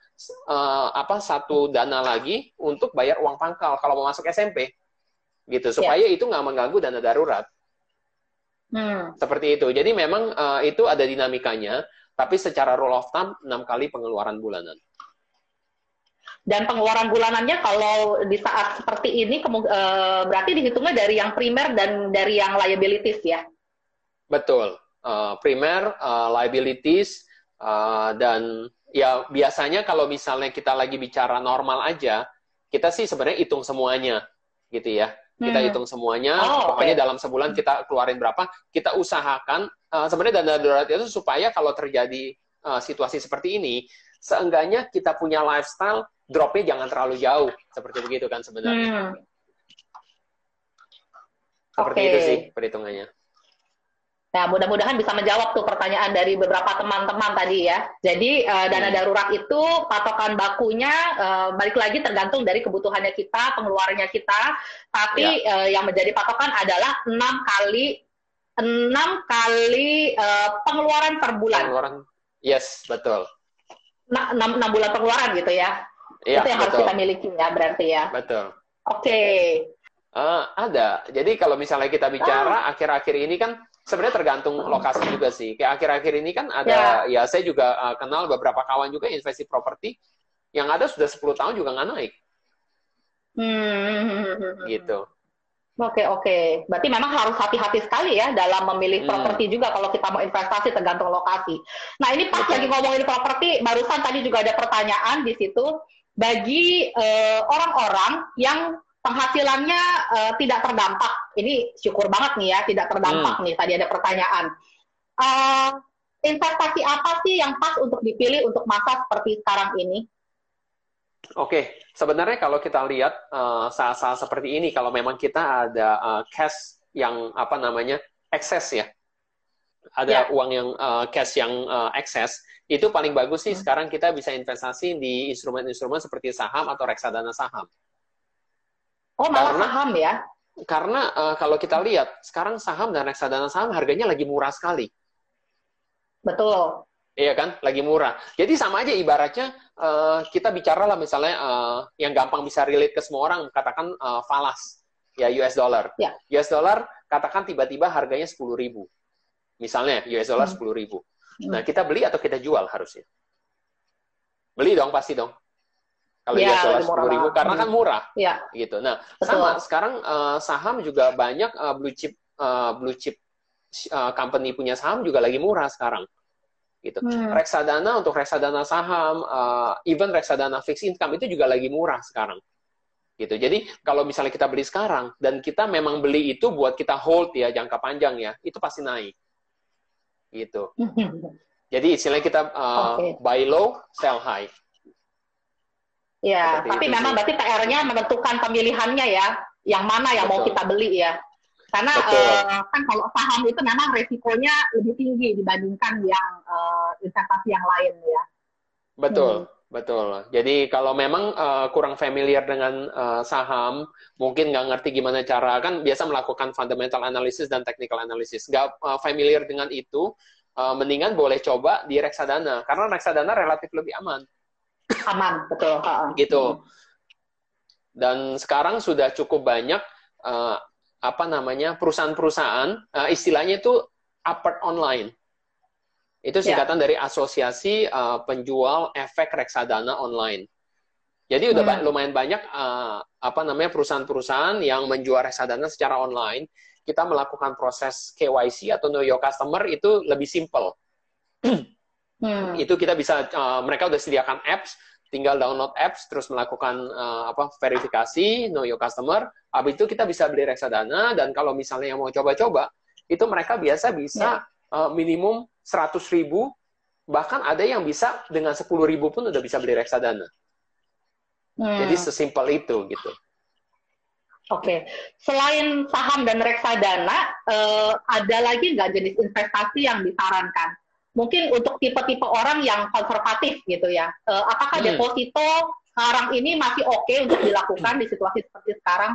S3: uh, apa satu dana lagi untuk bayar uang pangkal kalau mau masuk SMP gitu. Supaya ya. itu nggak mengganggu dana darurat.
S2: Hmm.
S3: seperti itu. Jadi memang uh, itu ada dinamikanya tapi secara rule of thumb enam kali pengeluaran bulanan.
S2: Dan pengeluaran bulanannya kalau di saat seperti ini uh, berarti dihitungnya dari yang primer dan dari yang liabilities ya?
S3: Betul. Uh, primer uh, liabilities Uh, dan ya biasanya kalau misalnya kita lagi bicara normal aja, kita sih sebenarnya hitung semuanya, gitu ya. Kita hmm. hitung semuanya, oh, pokoknya okay. dalam sebulan kita keluarin berapa, kita usahakan uh, sebenarnya dana darurat itu supaya kalau terjadi uh, situasi seperti ini, seenggaknya kita punya lifestyle dropnya jangan terlalu jauh, seperti begitu kan sebenarnya. Hmm. Seperti okay. itu sih perhitungannya.
S2: Nah, mudah-mudahan bisa menjawab tuh pertanyaan dari beberapa teman-teman tadi ya. Jadi uh, dana darurat itu patokan bakunya uh, balik lagi tergantung dari kebutuhannya kita, pengeluarannya kita. Tapi ya. uh, yang menjadi patokan adalah enam kali enam kali uh, pengeluaran per bulan.
S3: Pengeluaran, yes betul.
S2: Nah, enam, enam bulan pengeluaran gitu ya. ya itu yang betul. harus kita miliki ya berarti ya.
S3: Betul.
S2: Oke. Okay.
S3: Uh, ada. Jadi kalau misalnya kita bicara ah. akhir-akhir ah. ini kan sebenarnya tergantung lokasi juga sih. Kayak akhir-akhir ini kan ada, ya, ya saya juga uh, kenal beberapa kawan juga investasi properti yang ada sudah 10 tahun juga nggak naik.
S2: Hmm.
S3: Gitu.
S2: Oke, oke. Berarti memang harus hati-hati sekali ya dalam memilih hmm. properti juga kalau kita mau investasi tergantung lokasi. Nah, ini pas Betul. lagi ngomongin properti, barusan tadi juga ada pertanyaan di situ bagi eh, orang-orang uh, yang penghasilannya uh, tidak terdampak. Ini syukur banget nih ya, tidak terdampak hmm. nih. Tadi ada pertanyaan. Uh, investasi apa sih yang pas untuk dipilih untuk masa seperti sekarang ini?
S3: Oke, sebenarnya kalau kita lihat uh, saat-saat seperti ini, kalau memang kita ada uh, cash yang apa namanya ekses ya, ada ya. uang yang uh, cash yang uh, ekses, itu paling bagus sih hmm. sekarang kita bisa investasi di instrumen-instrumen seperti saham atau reksadana saham.
S2: Oh, malah karena, saham ya?
S3: Karena uh, kalau kita lihat, sekarang saham dan reksadana saham harganya lagi murah sekali.
S2: Betul.
S3: Iya kan, lagi murah. Jadi sama aja ibaratnya uh, kita bicara lah misalnya uh, yang gampang bisa relate ke semua orang, katakan uh, falas, ya US dollar.
S2: Ya.
S3: US dollar katakan tiba-tiba harganya sepuluh ribu, misalnya US dollar hmm. sepuluh ribu. Hmm. Nah kita beli atau kita jual harusnya? Beli dong pasti dong kalau ya, US dollar sepuluh ribu karena kan murah
S2: ya.
S3: gitu nah Betul. sama sekarang uh, saham juga banyak uh, blue chip uh, blue chip uh, company punya saham juga lagi murah sekarang gitu hmm. reksadana untuk reksadana saham uh, even reksadana fixed income itu juga lagi murah sekarang gitu jadi kalau misalnya kita beli sekarang dan kita memang beli itu buat kita hold ya jangka panjang ya itu pasti naik gitu jadi istilahnya kita uh, okay. buy low sell high
S2: Ya, tapi memang berarti PR-nya menentukan pemilihannya ya, yang mana yang Betul. mau kita beli ya. Karena uh, kan kalau saham itu memang resikonya lebih tinggi dibandingkan yang uh, investasi yang lain ya.
S3: Betul, hmm. betul. Jadi kalau memang uh, kurang familiar dengan uh, saham, mungkin nggak ngerti gimana cara kan biasa melakukan fundamental analysis dan technical analysis. Nggak uh, familiar dengan itu, uh, mendingan boleh coba di reksadana karena reksadana relatif lebih aman
S2: aman betul
S3: gitu dan sekarang sudah cukup banyak uh, apa namanya perusahaan-perusahaan uh, istilahnya itu apart online itu ya. singkatan yeah. dari asosiasi uh, penjual efek reksadana online jadi udah hmm. lumayan banyak uh, apa namanya perusahaan-perusahaan yang menjual reksadana secara online kita melakukan proses KYC atau know your customer itu lebih simple Hmm. Itu kita bisa, uh, mereka udah sediakan apps, tinggal download apps terus melakukan uh, apa verifikasi know your customer habis itu kita bisa beli reksadana dan kalau misalnya yang mau coba-coba itu mereka biasa bisa yeah. uh, minimum 100 ribu bahkan ada yang bisa dengan 10 ribu pun udah bisa beli reksadana hmm. jadi sesimpel itu gitu
S2: Oke, okay. selain saham dan reksadana, uh, ada lagi nggak jenis investasi yang disarankan? Mungkin untuk tipe-tipe orang yang konservatif gitu ya. Uh, apakah hmm. deposito sekarang ini masih oke okay untuk dilakukan di situasi seperti sekarang?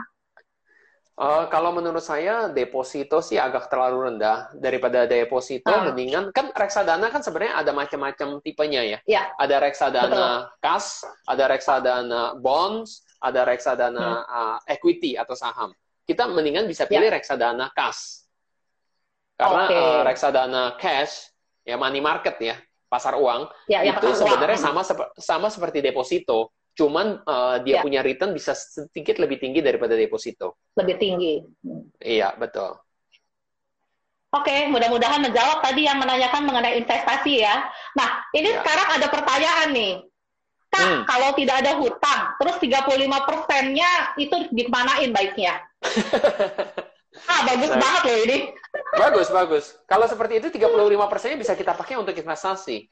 S3: Uh, kalau menurut saya deposito sih agak terlalu rendah daripada deposito hmm. mendingan kan reksadana kan sebenarnya ada macam-macam tipenya ya.
S2: ya.
S3: Ada reksadana Betul. kas, ada reksadana bonds, ada reksadana hmm. uh, equity atau saham. Kita mendingan bisa pilih ya. reksadana kas. Karena okay. uh, reksadana cash ya money market ya pasar uang ya, ya, itu sebenarnya sama sama seperti deposito cuman uh, dia ya. punya return bisa sedikit lebih tinggi daripada deposito
S2: lebih tinggi
S3: iya betul
S2: Oke, mudah-mudahan menjawab tadi yang menanyakan mengenai investasi ya. Nah, ini ya. sekarang ada pertanyaan nih. Kak, hmm. kalau tidak ada hutang, terus 35 persennya itu dimanain baiknya? ah, bagus nah. banget loh ini.
S3: Bagus, bagus. Kalau seperti itu 35 persennya bisa kita pakai untuk investasi.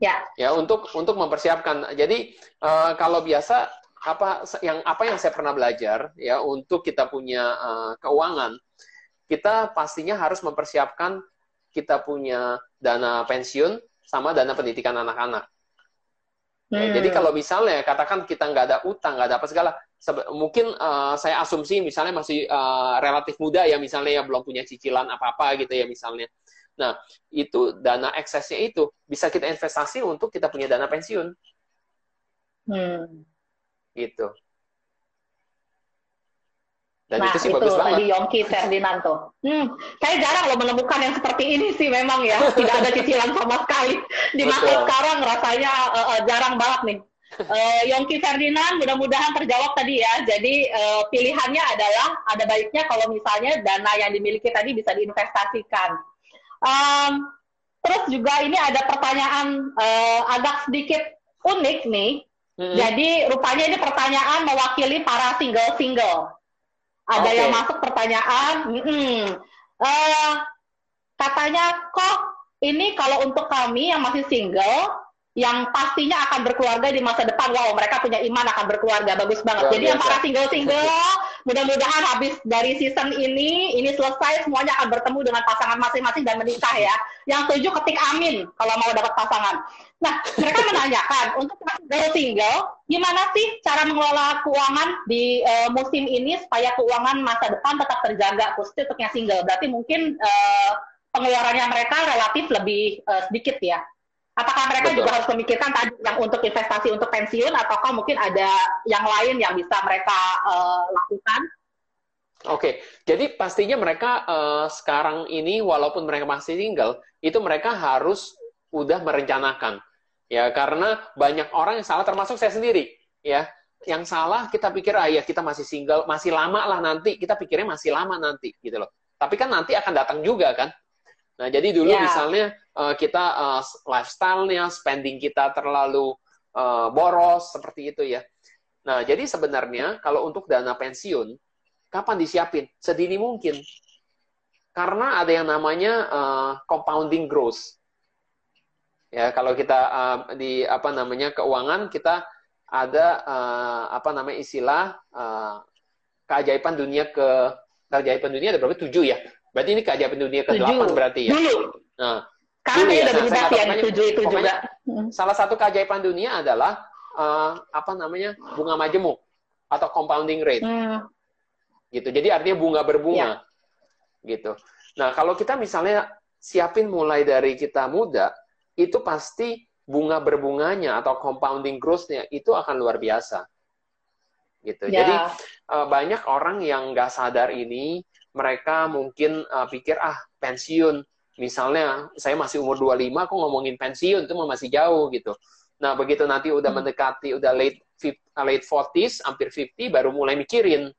S2: Ya.
S3: Ya, untuk untuk mempersiapkan. Jadi uh, kalau biasa apa yang apa yang saya pernah belajar ya untuk kita punya uh, keuangan, kita pastinya harus mempersiapkan kita punya dana pensiun sama dana pendidikan anak-anak. Ya, hmm. Jadi kalau misalnya katakan kita nggak ada utang, nggak ada apa segala, mungkin uh, saya asumsi misalnya masih uh, relatif muda ya misalnya ya belum punya cicilan apa-apa gitu ya misalnya. Nah, itu dana eksesnya itu bisa kita investasi untuk kita punya dana pensiun.
S2: Hmm.
S3: Gitu. Dan
S2: nah, itu sih itu bagus tadi Yongki Ferdinando. Hmm, saya jarang loh menemukan yang seperti ini sih memang ya. Tidak ada cicilan sama sekali. Di masa sekarang rasanya uh, uh, jarang banget nih. Uh, Yongki Ferdinand, mudah-mudahan terjawab tadi ya. Jadi uh, pilihannya adalah ada baiknya kalau misalnya dana yang dimiliki tadi bisa diinvestasikan. Um, terus juga ini ada pertanyaan uh, agak sedikit unik nih. Hmm. Jadi rupanya ini pertanyaan mewakili para single-single. Ada okay. yang masuk pertanyaan, mm uh, katanya kok ini kalau untuk kami yang masih single yang pastinya akan berkeluarga di masa depan. Wow, mereka punya iman akan berkeluarga. Bagus banget. Jadi yang para single-single, mudah-mudahan habis dari season ini, ini selesai, semuanya akan bertemu dengan pasangan masing-masing dan menikah ya. Yang setuju ketik amin kalau mau dapat pasangan. Nah, mereka menanyakan, untuk single-single, gimana sih cara mengelola keuangan di uh, musim ini supaya keuangan masa depan tetap terjaga, khususnya untuk yang single. Berarti mungkin uh, pengeluarannya mereka relatif lebih uh, sedikit ya. Apakah mereka Betul. juga harus memikirkan tadi yang untuk investasi untuk pensiun, ataukah mungkin ada yang lain yang bisa mereka uh, lakukan?
S3: Oke, okay. jadi pastinya mereka uh, sekarang ini walaupun mereka masih single, itu mereka harus udah merencanakan, ya karena banyak orang yang salah, termasuk saya sendiri, ya yang salah kita pikir ah ya kita masih single, masih lama lah nanti, kita pikirnya masih lama nanti, gitu loh. Tapi kan nanti akan datang juga kan, Nah, jadi dulu yeah. misalnya uh, kita uh, lifestyle-nya, spending kita terlalu uh, boros seperti itu ya. Nah, jadi sebenarnya kalau untuk dana pensiun, kapan disiapin? Sedini mungkin. Karena ada yang namanya uh, compounding growth. Ya, kalau kita uh, di apa namanya keuangan kita ada uh, apa namanya istilah uh, keajaiban dunia ke keajaiban dunia ada berapa? Tujuh ya Berarti ini keajaiban dunia ke-8 berarti ya?
S2: Dulu. Nah, Karena dulu ya, ada nah, yang tujuh itu juga.
S3: Salah satu keajaiban dunia adalah uh, apa namanya bunga majemuk atau compounding rate. Hmm. Gitu. Jadi artinya bunga berbunga. Ya. Gitu. Nah, kalau kita misalnya siapin mulai dari kita muda, itu pasti bunga berbunganya atau compounding growth-nya itu akan luar biasa. Gitu. Ya. Jadi uh, banyak orang yang nggak sadar ini mereka mungkin uh, pikir ah pensiun misalnya saya masih umur 25 aku ngomongin pensiun itu masih jauh gitu. Nah, begitu nanti udah hmm. mendekati udah late uh, late 40s, hampir 50 baru mulai mikirin.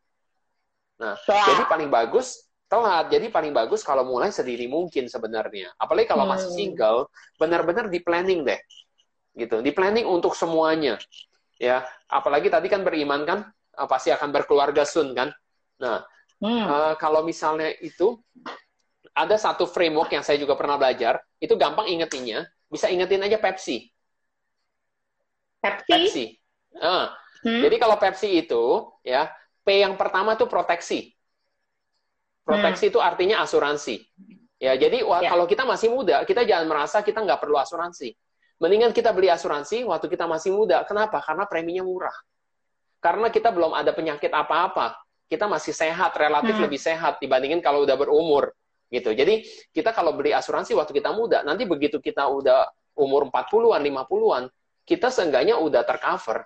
S3: Nah, jadi paling bagus telat. Jadi paling bagus kalau mulai sedini mungkin sebenarnya. Apalagi kalau hmm. masih single, benar-benar di planning deh. gitu. Di planning untuk semuanya. Ya, apalagi tadi kan beriman kan uh, pasti akan berkeluarga soon kan. Nah, hmm. uh, kalau misalnya itu ada satu framework yang saya juga pernah belajar, itu gampang ingetinnya, bisa ingetin aja Pepsi.
S2: Pepsi.
S3: Pepsi. Uh, hmm. Jadi kalau Pepsi itu ya P yang pertama tuh proteksi. Proteksi hmm. itu artinya asuransi. Ya, jadi ya. kalau kita masih muda, kita jangan merasa kita nggak perlu asuransi. Mendingan kita beli asuransi waktu kita masih muda. Kenapa? Karena preminya murah. Karena kita belum ada penyakit apa-apa. Kita masih sehat, relatif hmm. lebih sehat dibandingin kalau udah berumur. gitu. Jadi kita kalau beli asuransi waktu kita muda, nanti begitu kita udah umur 40-an, 50-an, kita seenggaknya udah tercover.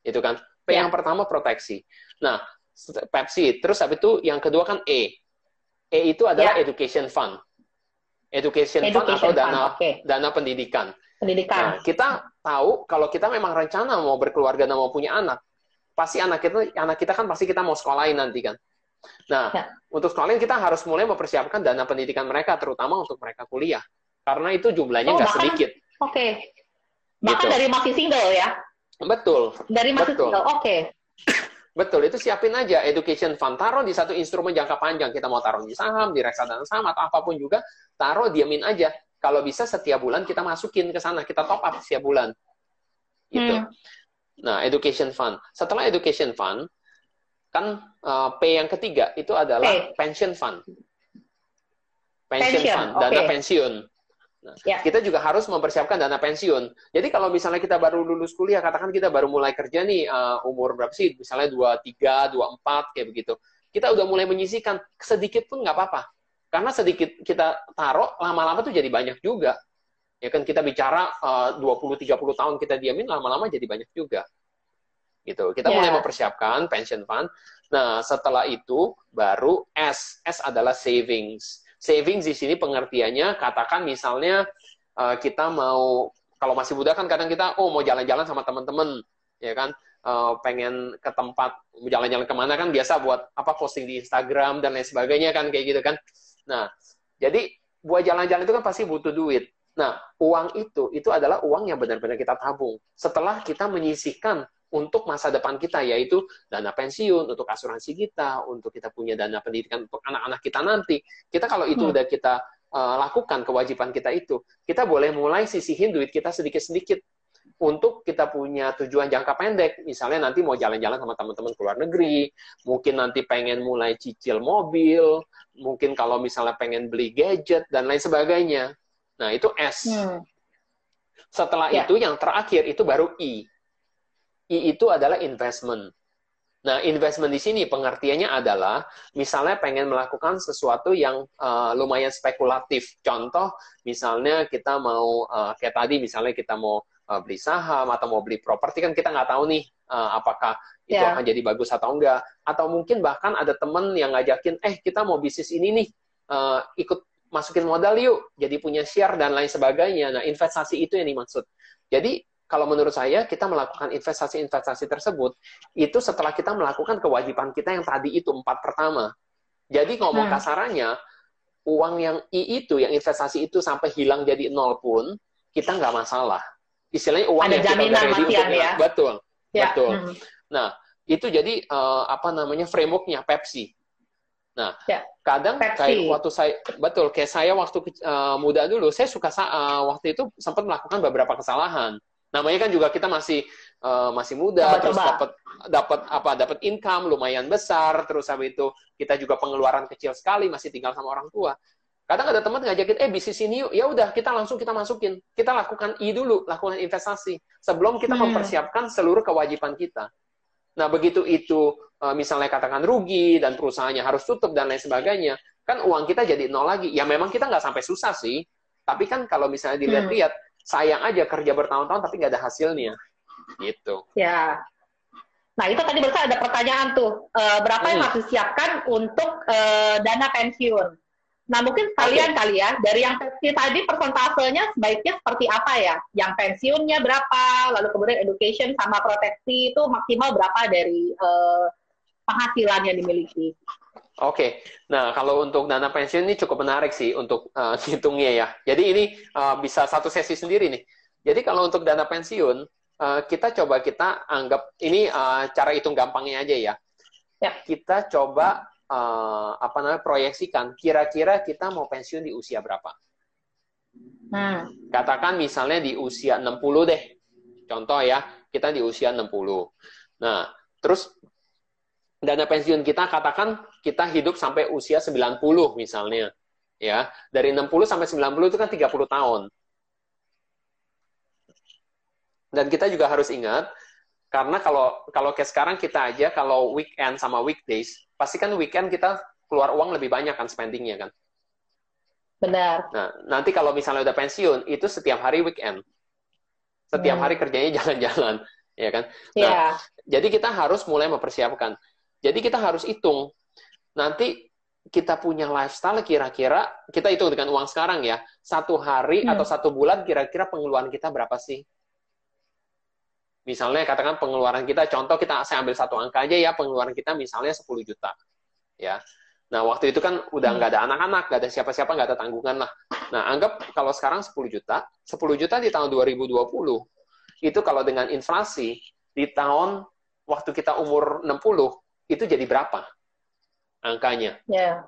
S3: Itu kan. P ya. yang pertama proteksi. Nah, Pepsi. Terus habis itu yang kedua kan E. E itu adalah ya. education fund. Education, education fund atau dana okay. dana pendidikan.
S2: Pendidikan.
S3: Nah, kita tahu kalau kita memang rencana mau berkeluarga dan mau punya anak, pasti anak kita anak kita kan pasti kita mau sekolahin nanti kan. Nah, ya. untuk sekolahin kita harus mulai mempersiapkan dana pendidikan mereka, terutama untuk mereka kuliah, karena itu jumlahnya oh, nggak oh, sedikit.
S2: Oke. Okay. Bahkan gitu. dari masih single ya?
S3: Betul.
S2: Dari masih Betul. single, oke. Okay.
S3: Betul, itu siapin aja education fund. Taruh di satu instrumen jangka panjang. Kita mau taruh di saham, di reksadana saham, atau apa pun juga. Taruh, diamin aja. Kalau bisa setiap bulan kita masukin ke sana, kita top up setiap bulan. Gitu. Hmm. Nah, education fund. Setelah education fund, kan uh, P yang ketiga itu adalah pension fund. Pension, pension fund, dana okay. pensiun. Nah, ya. Kita juga harus mempersiapkan dana pensiun. Jadi kalau misalnya kita baru lulus kuliah, katakan kita baru mulai kerja nih uh, umur berapa sih? Misalnya 23, 24 kayak begitu. Kita udah mulai menyisikan sedikit pun nggak apa-apa. Karena sedikit kita taruh, lama-lama tuh jadi banyak juga. Ya kan kita bicara uh, 20-30 tahun kita diamin, lama-lama jadi banyak juga. Gitu. Kita yeah. mulai mempersiapkan pension fund. Nah, setelah itu baru S. S adalah savings. Savings di sini pengertiannya, katakan misalnya uh, kita mau, kalau masih muda kan kadang kita, oh mau jalan-jalan sama teman-teman, ya kan, uh, pengen ke tempat, jalan-jalan ke mana kan biasa buat apa posting di Instagram dan lain sebagainya kan, kayak gitu kan. Nah, jadi buat jalan-jalan itu kan pasti butuh duit. Nah, uang itu itu adalah uang yang benar-benar kita tabung. Setelah kita menyisihkan untuk masa depan kita, yaitu dana pensiun, untuk asuransi kita, untuk kita punya dana pendidikan untuk anak-anak kita nanti. Kita kalau itu hmm. udah kita uh, lakukan, kewajiban kita itu, kita boleh mulai sisihin duit kita sedikit-sedikit untuk kita punya tujuan jangka pendek, misalnya nanti mau jalan-jalan sama teman-teman ke luar negeri, mungkin nanti pengen mulai cicil mobil, mungkin kalau misalnya pengen beli gadget dan lain sebagainya. Nah, itu S. Hmm. Setelah ya. itu yang terakhir itu baru I. I itu adalah investment. Nah, investment di sini pengertiannya adalah misalnya pengen melakukan sesuatu yang uh, lumayan spekulatif. Contoh, misalnya kita mau uh, kayak tadi misalnya kita mau uh, beli saham atau mau beli properti kan kita nggak tahu nih uh, apakah itu yeah. akan jadi bagus atau enggak atau mungkin bahkan ada temen yang ngajakin eh kita mau bisnis ini nih uh, ikut masukin modal yuk jadi punya share dan lain sebagainya nah investasi itu yang dimaksud jadi kalau menurut saya kita melakukan investasi-investasi tersebut itu setelah kita melakukan kewajiban kita yang tadi itu empat pertama jadi ngomong hmm. kasarannya uang yang i itu yang investasi itu sampai hilang jadi nol pun kita nggak masalah istilahnya uang
S2: ada yang jaminan kita matian ya.
S3: Betul. Ya. Betul. Hmm. Nah, itu jadi uh, apa namanya frameworknya Pepsi. Nah, ya. kadang Pepsi. kayak waktu saya betul kayak saya waktu uh, muda dulu, saya suka uh, waktu itu sempat melakukan beberapa kesalahan. Namanya kan juga kita masih uh, masih muda, Coba-coba. terus dapat dapat apa dapat income lumayan besar, terus habis itu kita juga pengeluaran kecil sekali, masih tinggal sama orang tua. Kadang ada teman ngajakin, eh bisnis ini yuk, ya udah kita langsung kita masukin, kita lakukan i dulu, lakukan investasi sebelum kita hmm. mempersiapkan seluruh kewajiban kita. Nah begitu itu misalnya katakan rugi dan perusahaannya harus tutup dan lain sebagainya, kan uang kita jadi nol lagi. Ya memang kita nggak sampai susah sih, tapi kan kalau misalnya dilihat-lihat, hmm. sayang aja kerja bertahun-tahun tapi nggak ada hasilnya, gitu.
S2: Ya, Nah, itu tadi berarti ada pertanyaan tuh, e, berapa hmm. yang harus disiapkan untuk e, dana pensiun? Nah, mungkin kalian okay. kali ya, dari yang tadi persentasenya sebaiknya seperti apa ya? Yang pensiunnya berapa, lalu kemudian education sama proteksi itu maksimal berapa dari uh, penghasilan yang dimiliki?
S3: Oke, okay. nah kalau untuk dana pensiun ini cukup menarik sih untuk uh, hitungnya ya. Jadi ini uh, bisa satu sesi sendiri nih. Jadi kalau untuk dana pensiun, uh, kita coba kita anggap ini uh, cara hitung gampangnya aja ya. ya. Kita coba uh, apa namanya proyeksikan kira-kira kita mau pensiun di usia berapa. Hmm. Katakan misalnya di usia 60 deh. Contoh ya, kita di usia 60. Nah, terus dana pensiun kita katakan kita hidup sampai usia 90 misalnya. Ya, dari 60 sampai 90 itu kan 30 tahun. Dan kita juga harus ingat karena kalau kalau kayak sekarang kita aja kalau weekend sama weekdays, pasti kan weekend kita keluar uang lebih banyak kan spendingnya kan.
S2: Benar.
S3: Nah, nanti kalau misalnya udah pensiun, itu setiap hari weekend. Setiap hmm. hari kerjanya jalan-jalan, ya kan? Nah, yeah. jadi kita harus mulai mempersiapkan. Jadi kita harus hitung. Nanti kita punya lifestyle kira-kira, kita hitung dengan uang sekarang ya, satu hari hmm. atau satu bulan kira-kira pengeluaran kita berapa sih? Misalnya katakan pengeluaran kita, contoh kita saya ambil satu angka aja ya, pengeluaran kita misalnya 10 juta. Ya. Nah, waktu itu kan udah nggak ada anak-anak, nggak ada siapa-siapa, nggak ada tanggungan lah. Nah, anggap kalau sekarang 10 juta, 10 juta di tahun 2020, itu kalau dengan inflasi, di tahun waktu kita umur 60, itu jadi berapa angkanya?
S2: Yeah.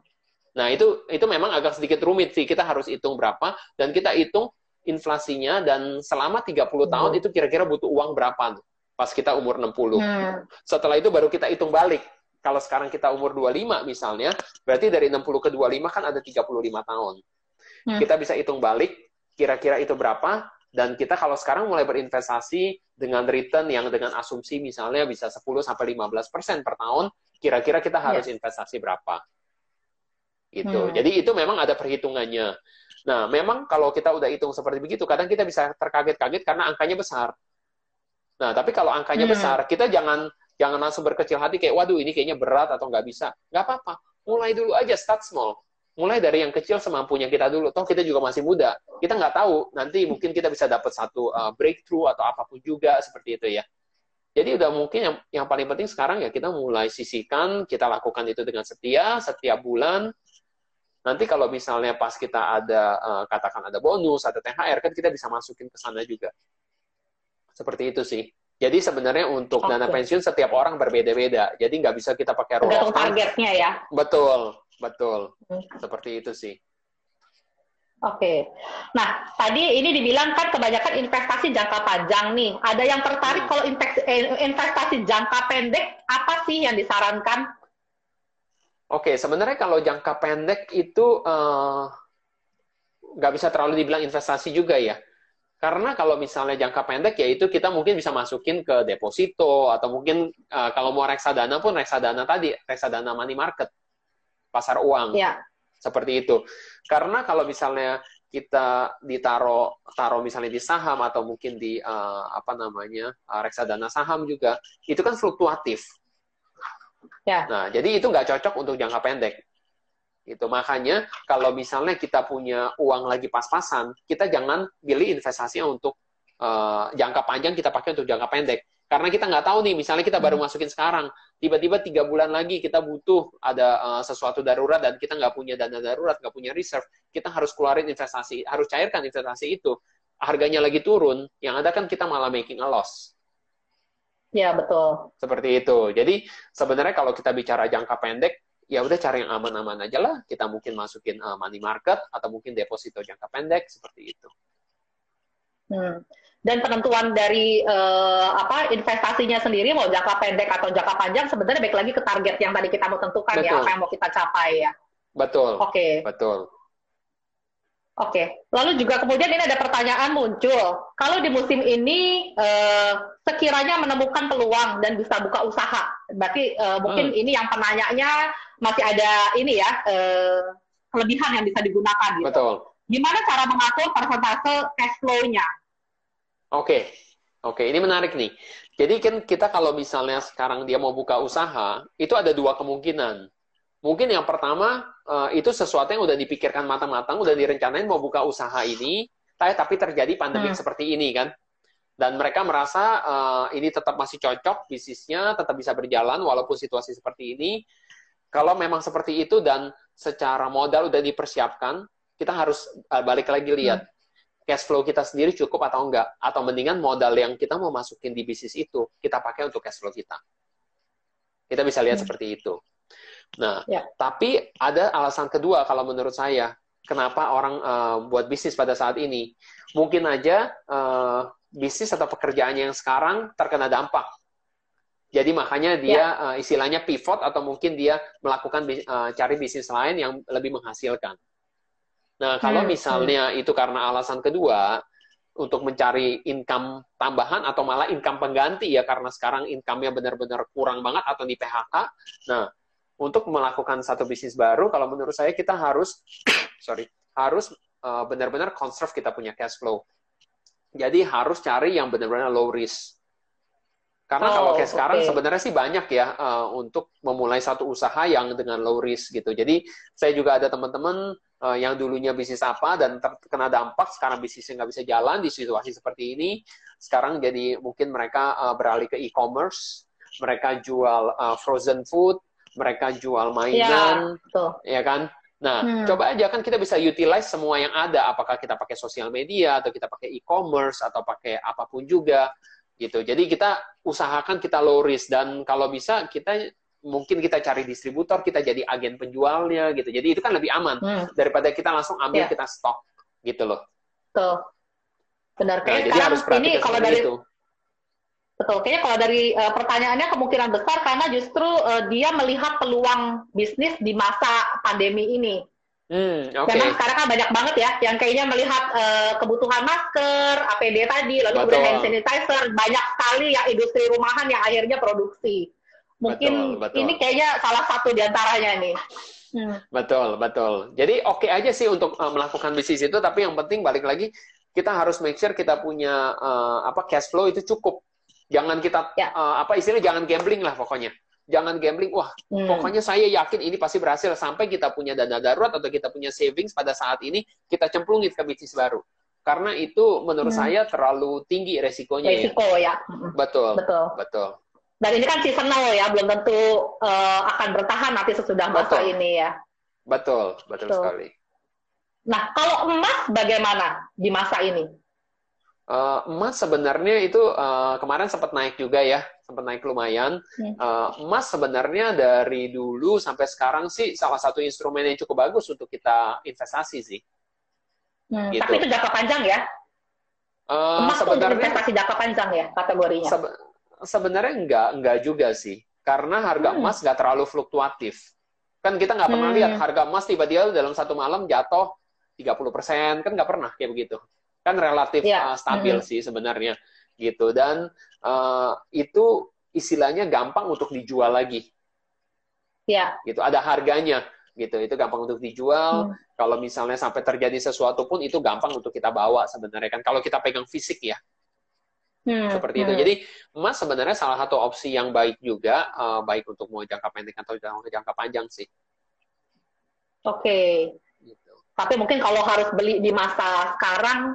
S3: Nah, itu itu memang agak sedikit rumit sih. Kita harus hitung berapa, dan kita hitung inflasinya, dan selama 30 hmm. tahun itu kira-kira butuh uang berapa pas kita umur 60. Hmm. Setelah itu baru kita hitung balik kalau sekarang kita umur 25 misalnya, berarti dari 60 ke 25 kan ada 35 tahun. Hmm. Kita bisa hitung balik, kira-kira itu berapa, dan kita kalau sekarang mulai berinvestasi dengan return yang dengan asumsi misalnya bisa 10 sampai 15 persen per tahun, kira-kira kita harus yeah. investasi berapa? Itu. Hmm. Jadi itu memang ada perhitungannya. Nah, memang kalau kita udah hitung seperti begitu, kadang kita bisa terkaget-kaget karena angkanya besar. Nah, tapi kalau angkanya hmm. besar, kita jangan Jangan langsung berkecil hati kayak, waduh ini kayaknya berat atau nggak bisa. Nggak apa-apa. Mulai dulu aja, start small. Mulai dari yang kecil semampunya kita dulu. Toh kita juga masih muda. Kita nggak tahu, nanti mungkin kita bisa dapat satu uh, breakthrough atau apa pun juga seperti itu ya. Jadi udah mungkin yang, yang paling penting sekarang ya kita mulai sisihkan, kita lakukan itu dengan setia, setiap bulan. Nanti kalau misalnya pas kita ada, uh, katakan ada bonus, ada THR, kan kita bisa masukin ke sana juga. Seperti itu sih. Jadi sebenarnya untuk okay. dana pensiun setiap orang berbeda-beda. Jadi nggak bisa kita pakai
S2: rule targetnya ya.
S3: Betul, betul. Seperti itu sih.
S2: Oke. Okay. Nah, tadi ini dibilang kan kebanyakan investasi jangka panjang nih. Ada yang tertarik hmm. kalau eh, investasi jangka pendek, apa sih yang disarankan?
S3: Oke, okay, sebenarnya kalau jangka pendek itu uh, nggak bisa terlalu dibilang investasi juga ya. Karena kalau misalnya jangka pendek ya itu kita mungkin bisa masukin ke deposito atau mungkin uh, kalau mau reksadana pun reksadana tadi, reksadana money market, pasar uang.
S2: Ya.
S3: Seperti itu. Karena kalau misalnya kita ditaro taruh misalnya di saham atau mungkin di uh, apa namanya uh, reksadana saham juga itu kan fluktuatif.
S2: Ya.
S3: Nah jadi itu nggak cocok untuk jangka pendek. Itu makanya kalau misalnya kita punya uang lagi pas-pasan, kita jangan pilih investasinya untuk uh, jangka panjang kita pakai untuk jangka pendek. Karena kita nggak tahu nih, misalnya kita baru hmm. masukin sekarang, tiba-tiba tiga bulan lagi kita butuh ada uh, sesuatu darurat dan kita nggak punya dana darurat, nggak punya reserve, kita harus keluarin investasi, harus cairkan investasi itu. Harganya lagi turun, yang ada kan kita malah making a loss.
S2: Ya, betul.
S3: Seperti itu. Jadi sebenarnya kalau kita bicara jangka pendek, ya udah cari yang aman-aman aja lah. Kita mungkin masukin uh, money market atau mungkin deposito jangka pendek seperti itu.
S2: Hmm. Dan penentuan dari uh, apa investasinya sendiri mau jangka pendek atau jangka panjang sebenarnya baik lagi ke target yang tadi kita mau tentukan ya, Betul. ya apa yang mau kita capai ya.
S3: Betul.
S2: Oke. Okay.
S3: Betul.
S2: Oke, lalu juga kemudian ini ada pertanyaan muncul. Kalau di musim ini eh, sekiranya menemukan peluang dan bisa buka usaha, berarti eh, mungkin hmm. ini yang penanyanya masih ada ini ya eh, kelebihan yang bisa digunakan. Gitu.
S3: Betul.
S2: Gimana cara mengatur persentase cash flow-nya?
S3: Oke, oke, ini menarik nih. Jadi kan kita kalau misalnya sekarang dia mau buka usaha, itu ada dua kemungkinan mungkin yang pertama uh, itu sesuatu yang udah dipikirkan matang-matang, udah direncanain mau buka usaha ini, tapi terjadi pandemi hmm. seperti ini kan. Dan mereka merasa uh, ini tetap masih cocok bisnisnya, tetap bisa berjalan walaupun situasi seperti ini. Kalau memang seperti itu dan secara modal udah dipersiapkan, kita harus uh, balik lagi lihat. Hmm. Cash flow kita sendiri cukup atau enggak atau mendingan modal yang kita mau masukin di bisnis itu kita pakai untuk cash flow kita kita bisa lihat hmm. seperti itu nah ya. tapi ada alasan kedua kalau menurut saya kenapa orang uh, buat bisnis pada saat ini mungkin aja uh, bisnis atau pekerjaannya yang sekarang terkena dampak jadi makanya dia ya. uh, istilahnya pivot atau mungkin dia melakukan uh, cari bisnis lain yang lebih menghasilkan. Nah, kalau hmm, misalnya hmm. itu karena alasan kedua, untuk mencari income tambahan atau malah income pengganti ya karena sekarang income-nya benar-benar kurang banget atau di PHK. Nah, untuk melakukan satu bisnis baru kalau menurut saya kita harus sorry, harus uh, benar-benar conserve kita punya cash flow. Jadi harus cari yang benar-benar low risk. Karena oh, kalau kayak okay. sekarang sebenarnya sih banyak ya uh, untuk memulai satu usaha yang dengan low risk gitu. Jadi saya juga ada teman-teman uh, yang dulunya bisnis apa dan terkena dampak sekarang bisnisnya nggak bisa jalan di situasi seperti ini sekarang jadi mungkin mereka uh, beralih ke e-commerce mereka jual uh, frozen food mereka jual mainan ya, ya kan nah hmm. coba aja kan kita bisa utilize semua yang ada apakah kita pakai sosial media atau kita pakai e-commerce atau pakai apa pun juga gitu jadi kita usahakan kita low risk dan kalau bisa kita mungkin kita cari distributor, kita jadi agen penjualnya gitu. Jadi itu kan lebih aman hmm. daripada kita langsung ambil yeah. kita stok gitu loh.
S2: Betul. Benar. Kayak nah, sekarang ini kalau dari itu. Betul. Kayaknya kalau dari uh, pertanyaannya kemungkinan besar karena justru uh, dia melihat peluang bisnis di masa pandemi ini. Hmm, okay. Memang sekarang kan banyak banget ya yang kayaknya melihat uh, kebutuhan masker, APD tadi, lalu kemudian hand sanitizer, banyak sekali yang industri rumahan yang akhirnya produksi. Mungkin betul, betul. ini kayaknya salah satu di antaranya nih.
S3: Hmm. Betul, betul. Jadi oke okay aja sih untuk uh, melakukan bisnis itu, tapi yang penting balik lagi kita harus make sure kita punya uh, apa cash flow itu cukup. Jangan kita ya. uh, apa istilah jangan gambling lah pokoknya. Jangan gambling, wah hmm. pokoknya saya yakin ini pasti berhasil sampai kita punya dana darurat atau kita punya savings pada saat ini kita cemplungin ke bisnis baru. Karena itu menurut hmm. saya terlalu tinggi resikonya.
S2: Ya. Resiko ya. ya.
S3: Betul. Betul. Betul.
S2: Dan ini kan seasonal ya, belum tentu uh, akan bertahan nanti sesudah masa betul. ini ya.
S3: Betul, betul, betul sekali.
S2: Nah, kalau emas bagaimana di masa ini?
S3: Uh, emas sebenarnya itu uh, kemarin sempat naik juga ya, sempat naik lumayan. Uh, emas sebenarnya dari dulu sampai sekarang sih salah satu instrumen yang cukup bagus untuk kita investasi sih.
S2: Hmm, gitu. Tapi itu jangka panjang ya? Uh, emas sebenarnya investasi jangka panjang ya kategorinya? Sebe
S3: sebenarnya enggak, enggak juga sih. Karena harga hmm. emas nggak terlalu fluktuatif. Kan kita nggak pernah hmm. lihat harga emas tiba-tiba dalam satu malam jatuh 30%, kan nggak pernah kayak begitu. Kan relatif yeah. uh, stabil hmm. sih sebenarnya. gitu Dan uh, itu istilahnya gampang untuk dijual lagi.
S2: Ya.
S3: Gitu, ada harganya gitu. Itu gampang untuk dijual. Hmm. Kalau misalnya sampai terjadi sesuatu pun itu gampang untuk kita bawa sebenarnya kan. Kalau kita pegang fisik ya. Hmm, seperti hmm. itu. Jadi emas sebenarnya salah satu opsi yang baik juga, uh, baik untuk mau jangka pendek atau jangka panjang sih.
S2: Oke. Okay. Gitu. Tapi mungkin kalau harus beli di masa sekarang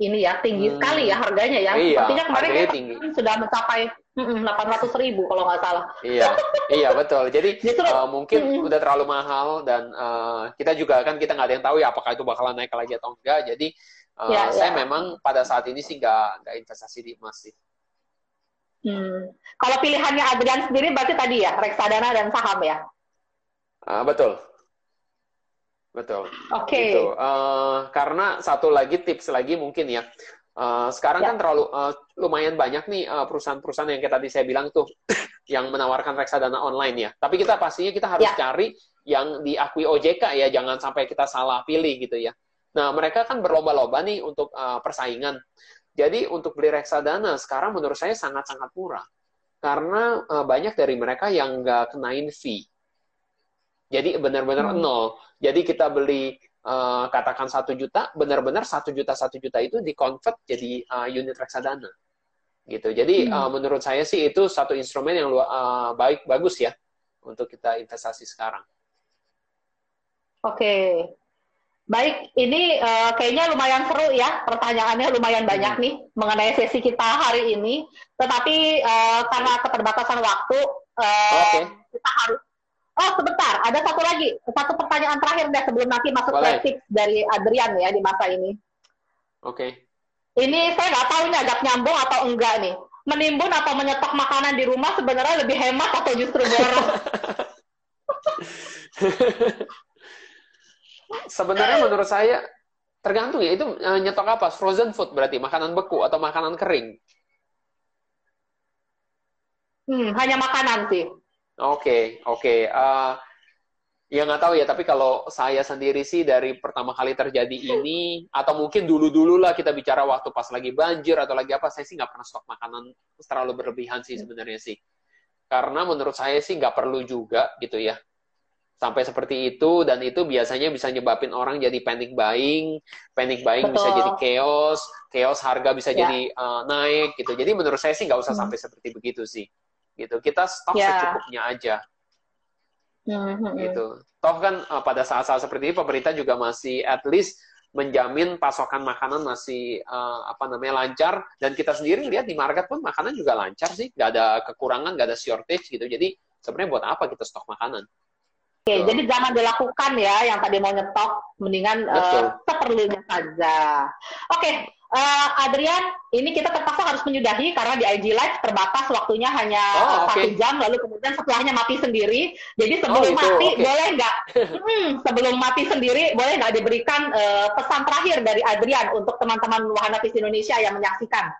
S2: ini ya tinggi hmm. sekali ya harganya ya. Iya, Sepertinya kemarin ya, tinggi. sudah mencapai delapan ratus ribu kalau nggak salah.
S3: Iya, iya betul. Jadi Justru, uh, mungkin mm, udah terlalu mahal dan uh, kita juga kan kita nggak ada yang tahu ya apakah itu bakalan naik lagi atau enggak. Jadi Uh, ya, saya ya. memang pada saat ini sih nggak nggak investasi di emas sih.
S2: Hmm. Kalau pilihannya Adrian sendiri berarti tadi ya reksadana dan saham ya?
S3: Uh, betul, betul.
S2: Oke. Okay. Gitu.
S3: Uh, karena satu lagi tips lagi mungkin ya. Uh, sekarang ya. kan terlalu uh, lumayan banyak nih perusahaan-perusahaan yang kayak tadi saya bilang tuh yang menawarkan reksadana online ya. Tapi kita pastinya kita harus ya. cari yang diakui OJK ya, jangan sampai kita salah pilih gitu ya. Nah, mereka kan berlomba-lomba nih untuk uh, persaingan. Jadi untuk beli reksadana sekarang menurut saya sangat-sangat murah. Karena uh, banyak dari mereka yang nggak kenain fee. Jadi benar-benar hmm. nol. Jadi kita beli uh, katakan satu juta, benar-benar satu juta satu juta itu dikonvert jadi uh, unit reksadana. Gitu. Jadi hmm. uh, menurut saya sih itu satu instrumen yang uh, baik bagus ya untuk kita investasi sekarang.
S2: Oke, Baik, ini uh, kayaknya lumayan seru ya, pertanyaannya lumayan banyak hmm. nih mengenai sesi kita hari ini. Tetapi uh, karena keterbatasan waktu, uh, okay. kita harus. Oh sebentar, ada satu lagi, satu pertanyaan terakhir deh sebelum nanti masuk ke tips dari Adrian ya di masa ini.
S3: Oke.
S2: Ini saya nggak tahu ini agak nyambung atau enggak nih. Menimbun atau menyetok makanan di rumah sebenarnya lebih hemat atau justru boros?
S3: sebenarnya menurut saya tergantung ya itu uh, nyetok apa frozen food berarti makanan beku atau makanan kering
S2: hmm, hanya makanan sih
S3: oke okay, oke okay. uh, ya nggak tahu ya tapi kalau saya sendiri sih dari pertama kali terjadi ini atau mungkin dulu dulu lah kita bicara waktu pas lagi banjir atau lagi apa saya sih nggak pernah stok makanan terlalu berlebihan sih sebenarnya sih karena menurut saya sih nggak perlu juga gitu ya sampai seperti itu dan itu biasanya bisa nyebabin orang jadi panic buying, panic buying Betul. bisa jadi chaos, chaos harga bisa ya. jadi uh, naik gitu. Jadi menurut saya sih nggak usah hmm. sampai seperti begitu sih. Gitu. Kita stok ya. secukupnya aja. Hmm, hmm, hmm. Gitu. Toh kan uh, pada saat-saat seperti ini pemerintah juga masih at least menjamin pasokan makanan masih uh, apa namanya lancar dan kita sendiri lihat di market pun makanan juga lancar sih, nggak ada kekurangan, nggak ada shortage gitu. Jadi sebenarnya buat apa kita stok makanan?
S2: Oke, okay, jadi jangan dilakukan ya yang tadi mau nyetok, mendingan uh, seperlunya saja. Oke, uh, Adrian, ini kita terpaksa harus menyudahi karena di IG Live terbatas waktunya hanya oh, satu okay. jam, lalu kemudian setelahnya mati sendiri. Jadi sebelum oh, mati okay. boleh nggak? hmm, sebelum mati sendiri boleh nggak diberikan uh, pesan terakhir dari Adrian untuk teman-teman Wahana Visi Indonesia yang menyaksikan?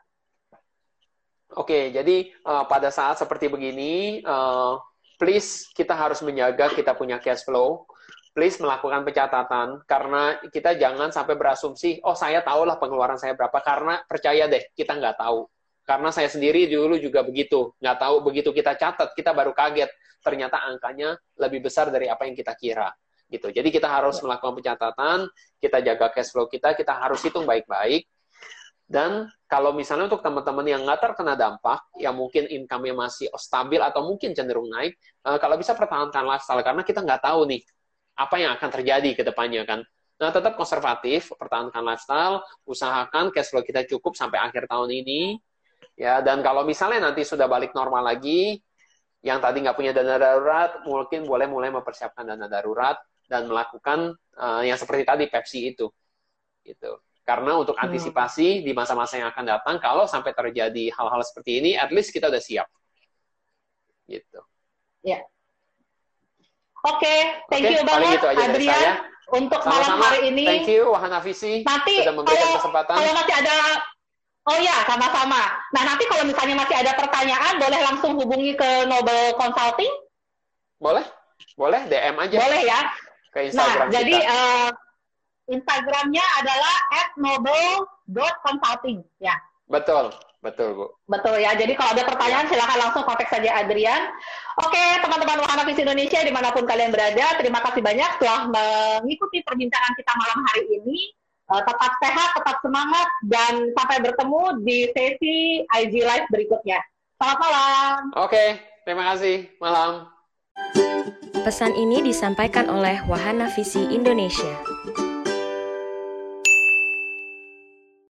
S3: Oke, okay, jadi uh, pada saat seperti begini. Uh, please kita harus menjaga kita punya cash flow. Please melakukan pencatatan karena kita jangan sampai berasumsi, oh saya tahu lah pengeluaran saya berapa karena percaya deh kita nggak tahu. Karena saya sendiri dulu juga begitu, nggak tahu begitu kita catat kita baru kaget ternyata angkanya lebih besar dari apa yang kita kira gitu. Jadi kita harus ya. melakukan pencatatan, kita jaga cash flow kita, kita harus hitung baik-baik dan kalau misalnya untuk teman-teman yang nggak terkena dampak, yang mungkin income-nya masih stabil atau mungkin cenderung naik, uh, kalau bisa pertahankan lifestyle karena kita nggak tahu nih apa yang akan terjadi ke depannya kan. Nah, tetap konservatif, pertahankan lifestyle, usahakan cash flow kita cukup sampai akhir tahun ini. Ya, dan kalau misalnya nanti sudah balik normal lagi, yang tadi nggak punya dana darurat, mungkin boleh mulai mempersiapkan dana darurat dan melakukan uh, yang seperti tadi Pepsi itu. Gitu. Karena untuk hmm. antisipasi hmm. di masa-masa yang akan datang, kalau sampai terjadi hal-hal seperti ini, at least kita udah siap. Gitu.
S2: Ya. Oke, okay, thank okay, you banget gitu aja Adrian saya. untuk Sama-sama. malam hari ini.
S3: Thank you Wahana Visi
S2: nanti sudah memberikan kalau, kesempatan. Kalau masih ada Oh ya, sama-sama. Nah, nanti kalau misalnya masih ada pertanyaan, boleh langsung hubungi ke Nobel Consulting?
S3: Boleh, boleh, DM aja.
S2: Boleh ya.
S3: Ke Instagram
S2: nah, kita. jadi uh, Instagramnya adalah @nobel.consulting ya.
S3: Betul, betul Bu.
S2: Betul ya. Jadi kalau ada pertanyaan silakan langsung kontak saja Adrian. Oke, teman-teman Wahana Visi Indonesia di mana pun kalian berada, terima kasih banyak telah mengikuti perbincangan kita malam hari ini. Uh, tetap sehat, tetap semangat, dan sampai bertemu di sesi IG Live berikutnya. Selamat malam.
S3: Oke, terima kasih. Malam.
S1: Pesan ini disampaikan oleh Wahana Visi Indonesia.